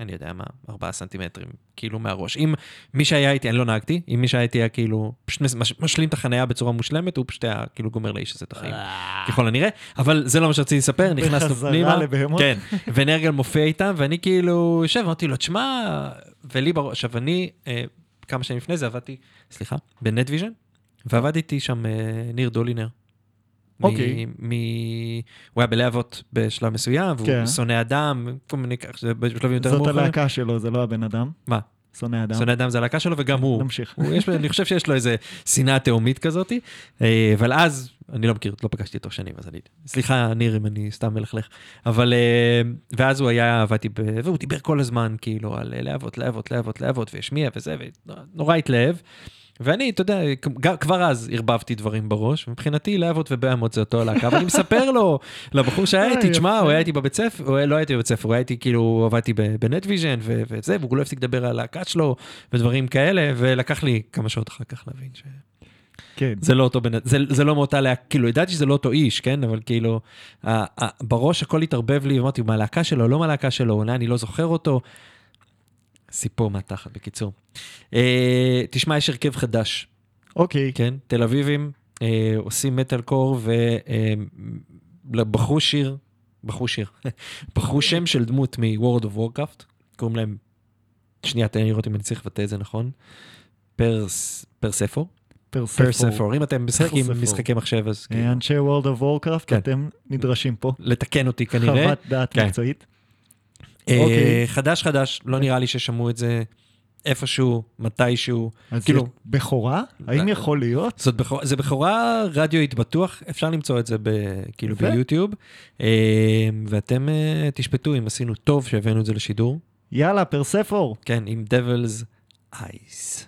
אני יודע מה, ארבעה סנטימטרים, כאילו מהראש. אם מי שהיה איתי, אני לא נהגתי, אם מי שהיה איתי היה כאילו, פשוט מש- מש- משלים את החניה בצורה מושלמת, הוא פשוט היה כאילו גומר לאיש הזה את החיים, ככל הנראה, אבל זה לא מה שרציתי לספר, נכנסנו פנימה. כן, ונרגל מופיע איתם, ואני כאילו יושב, אמרתי לו, תשמע, ולי בראש, עכשיו אני, אה, כמה שנים לפני זה עבדתי, סליחה, בנטוויז'ן, ועבדתי שם אה, ניר דולינר. אוקיי. מ... הוא היה בלהבות בשלב מסוים, והוא כן. שונא אדם, כל מיני כך, בשלבים יותר זאת מאוחרים. הלהקה שלו, זה לא הבן אדם. מה? שונא אדם. שונא אדם זה הלהקה שלו, וגם הוא. נמשיך. הוא יש, אני חושב שיש לו איזה שנאה תהומית כזאת, אה, אבל אז, אני לא מכיר, לא פגשתי אותו שנים, אז אני, סליחה, ניר, אם אני סתם מלכלך, אבל, אה, ואז הוא היה, עבדתי, ב, והוא דיבר כל הזמן, כאילו, על אה, להבות, להבות, להבות, להבות, והשמיע וזה, ונורא התלהב. ואני, אתה יודע, כבר אז ערבבתי דברים בראש, מבחינתי להבות ובהמות זה אותו הלהקה, ואני מספר לו, לבחור שהיה אה, איתי, תשמע, יפה. הוא היה איתי בבית ספר, הוא לא הייתי בבית ספר, הוא היה איתי כאילו, עבדתי בנטוויז'ן וזה, והוא לא הפסיק לדבר על הלהקה שלו ודברים כאלה, ולקח לי כמה שעות אחר כך להבין כן. שזה לא אותו בן, זה, זה לא מאותה להקה, כאילו, ידעתי שזה לא אותו איש, כן, אבל כאילו, ה- ה- בראש הכל התערבב לי, אמרתי, מה הלהקה שלו, לא מהלהקה שלו, אולי אני לא זוכר אותו. סיפור מהתחת, בקיצור. אה, תשמע, יש הרכב חדש, אוקיי. כן? תל אביבים אה, עושים מטאל קור ובחרו שיר, בחרו שיר, בחרו שם של דמות מ-World of Warcraft, קוראים להם, שנייה, תן לי לראות אם אני צריך לבטא את זה נכון, פרס, פרספור, פרספור. פרספור, אם אתם משחקים. משחקי מחשב אז כאילו, אה, אנשי World of Warcraft, כן. אתם נדרשים פה. לתקן אותי כנראה. חוות דעת כן. מקצועית. אה, אוקיי. חדש חדש, לא נראה לי ששמעו את זה איפשהו, מתישהו, אז כאילו- זה בכורה? האם יכול להיות? זאת בכורה, זה בכורה רדיואית בטוח, אפשר למצוא את זה ב, כאילו יפה. ביוטיוב, אה, ואתם אה, תשפטו אם עשינו טוב שהבאנו את זה לשידור, יאללה, פרספור. כן, עם Devil's Eyes.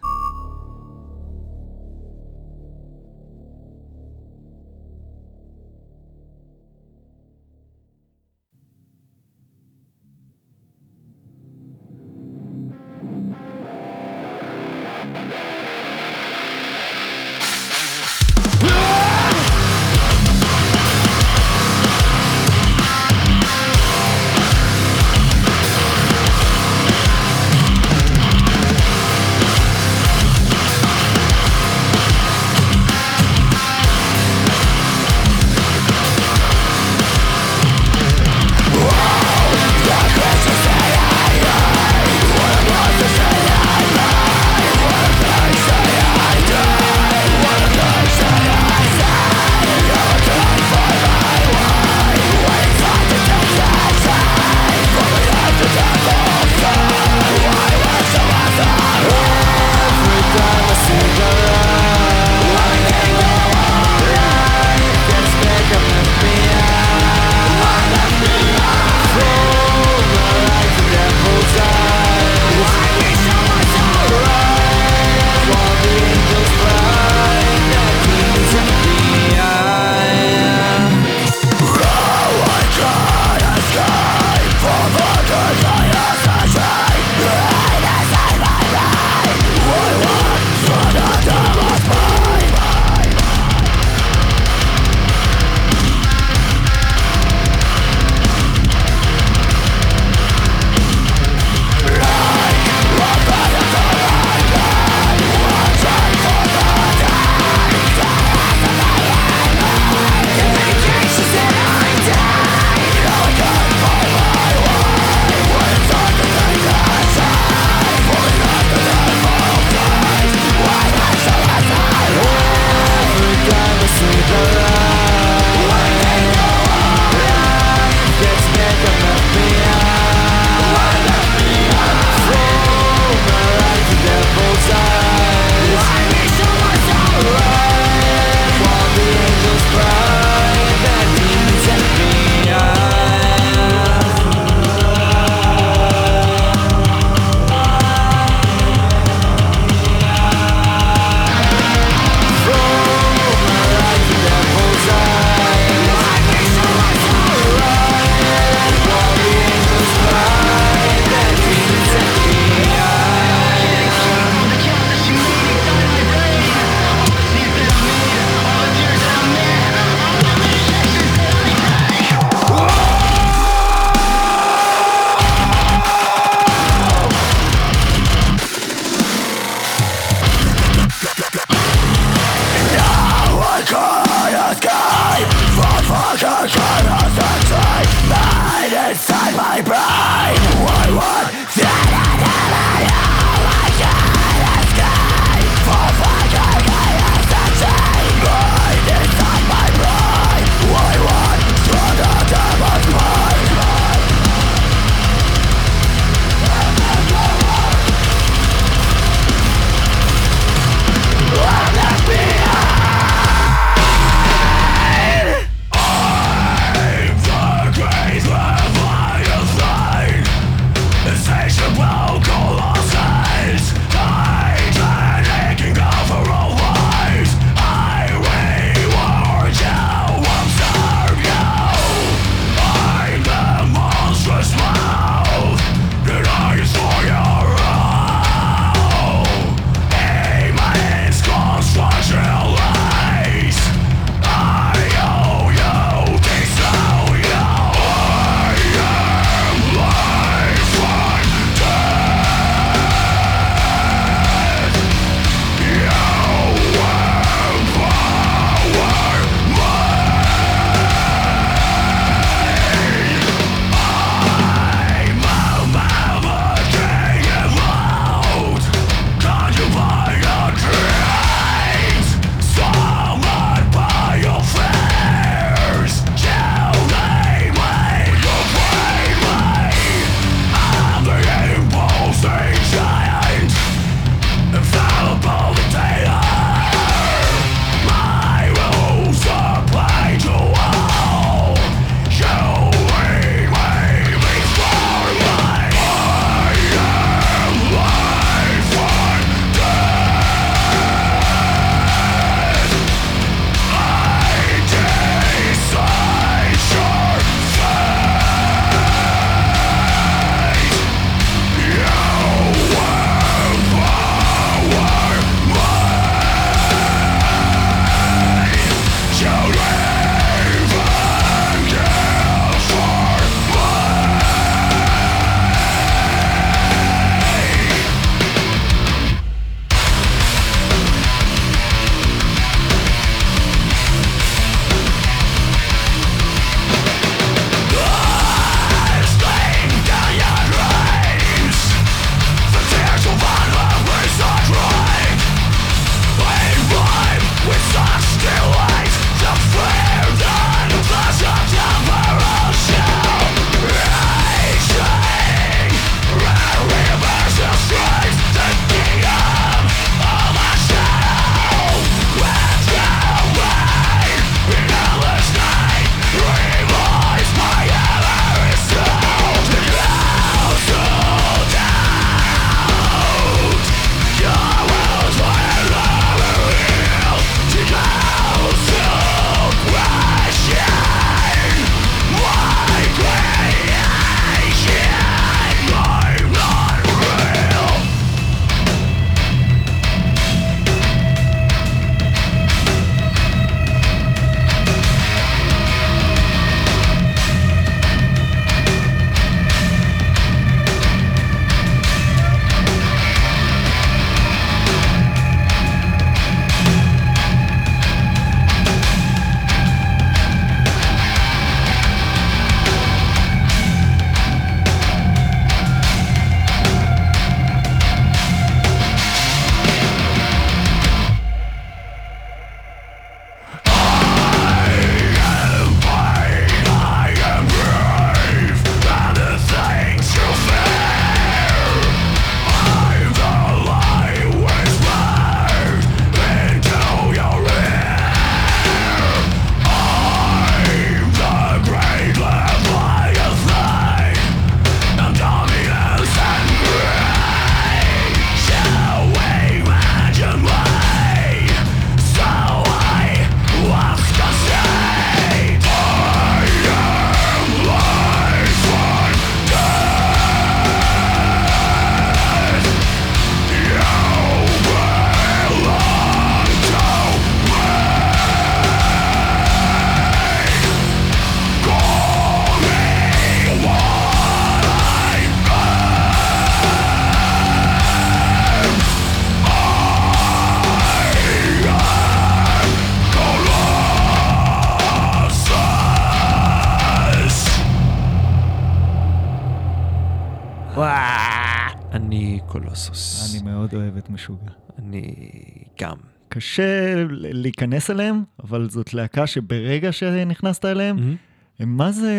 להיכנס אליהם, אבל זאת להקה שברגע שנכנסת אליהם. הם מה זה,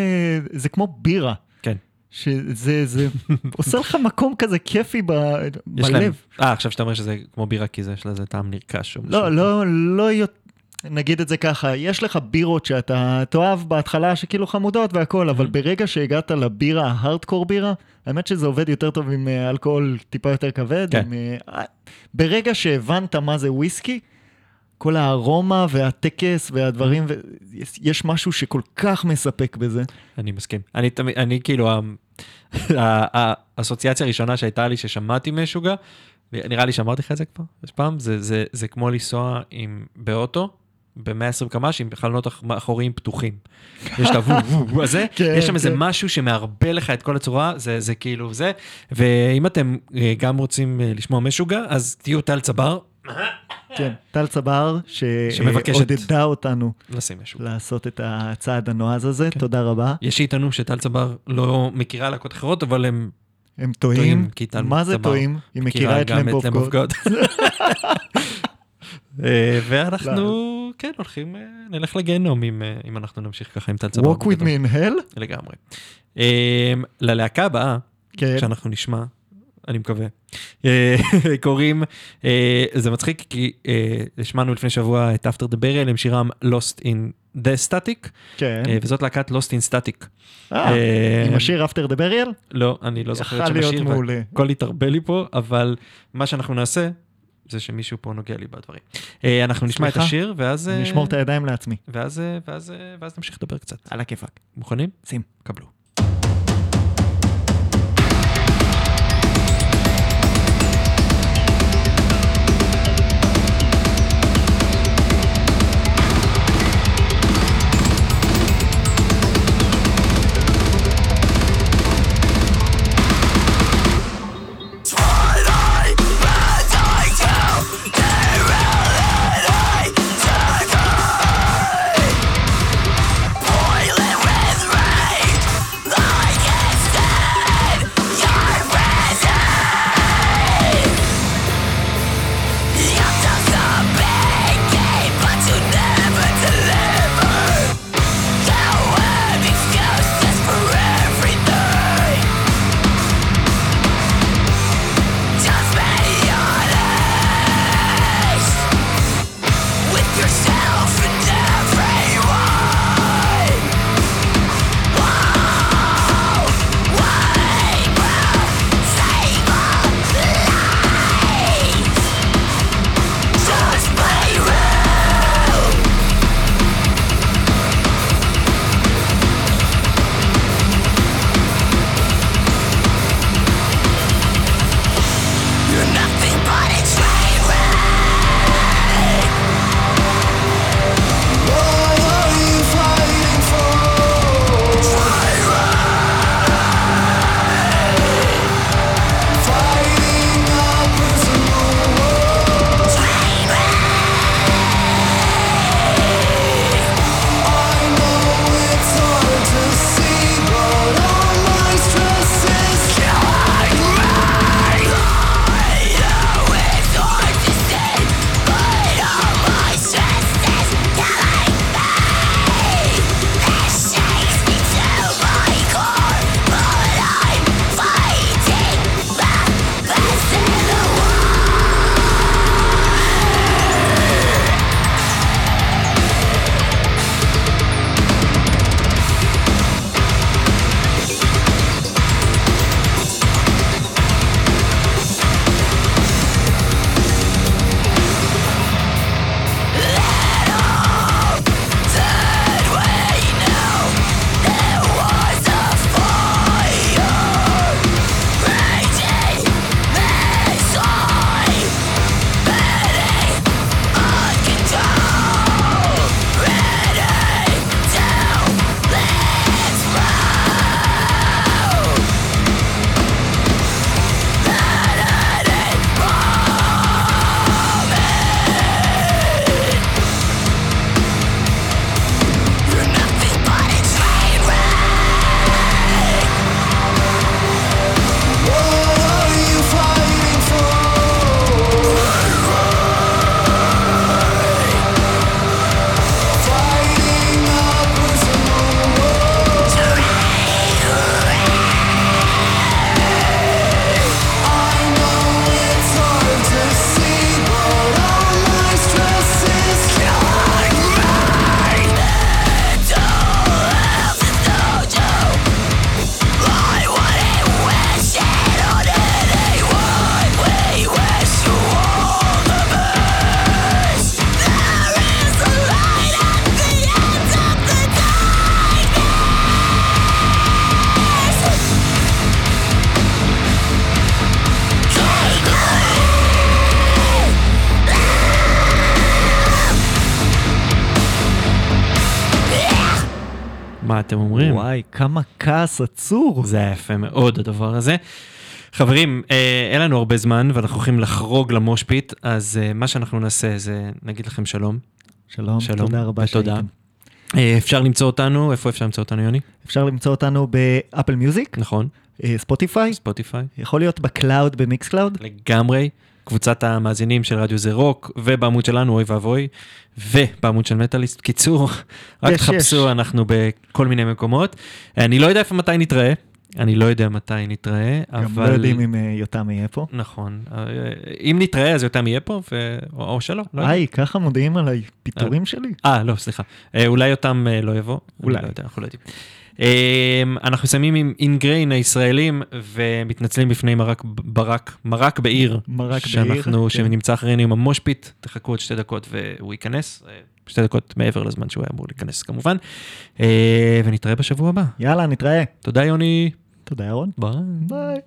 זה כמו בירה. כן. שזה זה עושה לך מקום כזה כיפי ב, להם... בלב. אה, עכשיו שאתה אומר שזה כמו בירה, כי זה, יש לזה טעם נרכש. לא, לא, לא, יות- נגיד את זה ככה, יש לך בירות שאתה תאהב בהתחלה שכאילו חמודות והכל, אבל ברגע שהגעת לבירה, ההארדקור בירה, האמת שזה עובד יותר טוב עם אה, אלכוהול טיפה יותר כבד. כן. עם, אה, ברגע שהבנת מה זה וויסקי, כל הארומה והטקס והדברים, ו- יש- יש משהו שכל כך מספק בזה. אני מסכים. אני תמיד, אני כאילו, האסוציאציה הראשונה שהייתה לי ששמעתי משוגע, נראה לי שאמרתי לך את זה כבר, יש פעם, זה, זה, זה כמו לנסוע עם, באוטו, ב-120 קמ"ש עם חלונות אח- אחוריים פתוחים. יש את הוו וו וו הזה, כן, יש שם איזה כן. משהו שמערבל לך את כל הצורה, זה, זה כאילו זה, ואם אתם אה, גם רוצים אה, לשמוע משוגע, אז תהיו טל צבר, כן, טל צבר. שעודדה אותנו. לעשות את הצעד הנועז הזה, כן. תודה רבה. יש שיטענו שטל צבר לא מכירה להקות אחרות, אבל הם הם טועים, מה זה טועים? היא מכירה את Lamb of God. אה, ואנחנו, כן, הולכים, אה, נלך לגיהנום אם אה, אם אנחנו נמשיך ככה עם טל צבר. Walk with me in hell? לגמרי. ללהקה הבאה, כן. שאנחנו נשמע, אני מקווה, אה, קוראים, אה, זה מצחיק כי אה, השמענו לפני שבוע את After the Burial עם שירם Lost in the Static, כן. וזאת להקת Lost in Static. אה, עם השיר After the Burial? לא, אני לא זוכר את שם השיר, מעולה. והכל התערבל לי פה, אבל מה שאנחנו נעשה, זה שמישהו פה נוגע לי בדברים. אנחנו נשמע את? השיר, ואז... אני אשמור את הידיים לעצמי. ואז נמשיך לדבר קצת. על הכיפאק. מוכנים? שים. קבלו. אתם אומרים? וואי, כמה כעס עצור. זה היה יפה מאוד הדבר הזה. חברים, אה, אין לנו הרבה זמן ואנחנו הולכים לחרוג למושפיט, אז אה, מה שאנחנו נעשה זה נגיד לכם שלום. שלום, שלום, תודה רבה. שהייתם. אה, אפשר למצוא אותנו, איפה אפשר למצוא אותנו יוני? אפשר למצוא אותנו ב Apple Music, נכון, Spotify, Spotify. יכול להיות ב cloud ב Mixcloud. לגמרי. קבוצת המאזינים של רדיו זה רוק, ובעמוד שלנו אוי ואבוי, ובעמוד של מטאליסט. קיצור, רק תחפשו. אנחנו בכל מיני מקומות. אני לא יודע איפה מתי נתראה, אני לא יודע מתי נתראה, גם אבל... לא יודעים אם אה, יותם יהיה פה. נכון. אה, אם נתראה אז יותם יהיה פה, ו... או שלא. לא. היי, ככה מודיעים עליי פיטורים שלי? אה, לא, סליחה. אה, אולי יותם אה, לא יבוא. אולי. אני לא יודע, אנחנו לא יודעים. אה, אנחנו מסיימים עם אינגריין הישראלים, ומתנצלים בפני מרק, ברק, מרק בעיר. מרק שאנחנו, בעיר, כן. שנמצא אחרינו עם המושפיט, תחכו עוד שתי דקות והוא ייכנס. אה, שתי דקות מעבר לזמן שהוא היה אמור להיכנס כמובן. אה, ונתראה בשבוע הבא. יאללה, נתראה. תודה יוני. תודה, ירון. ביי. ביי.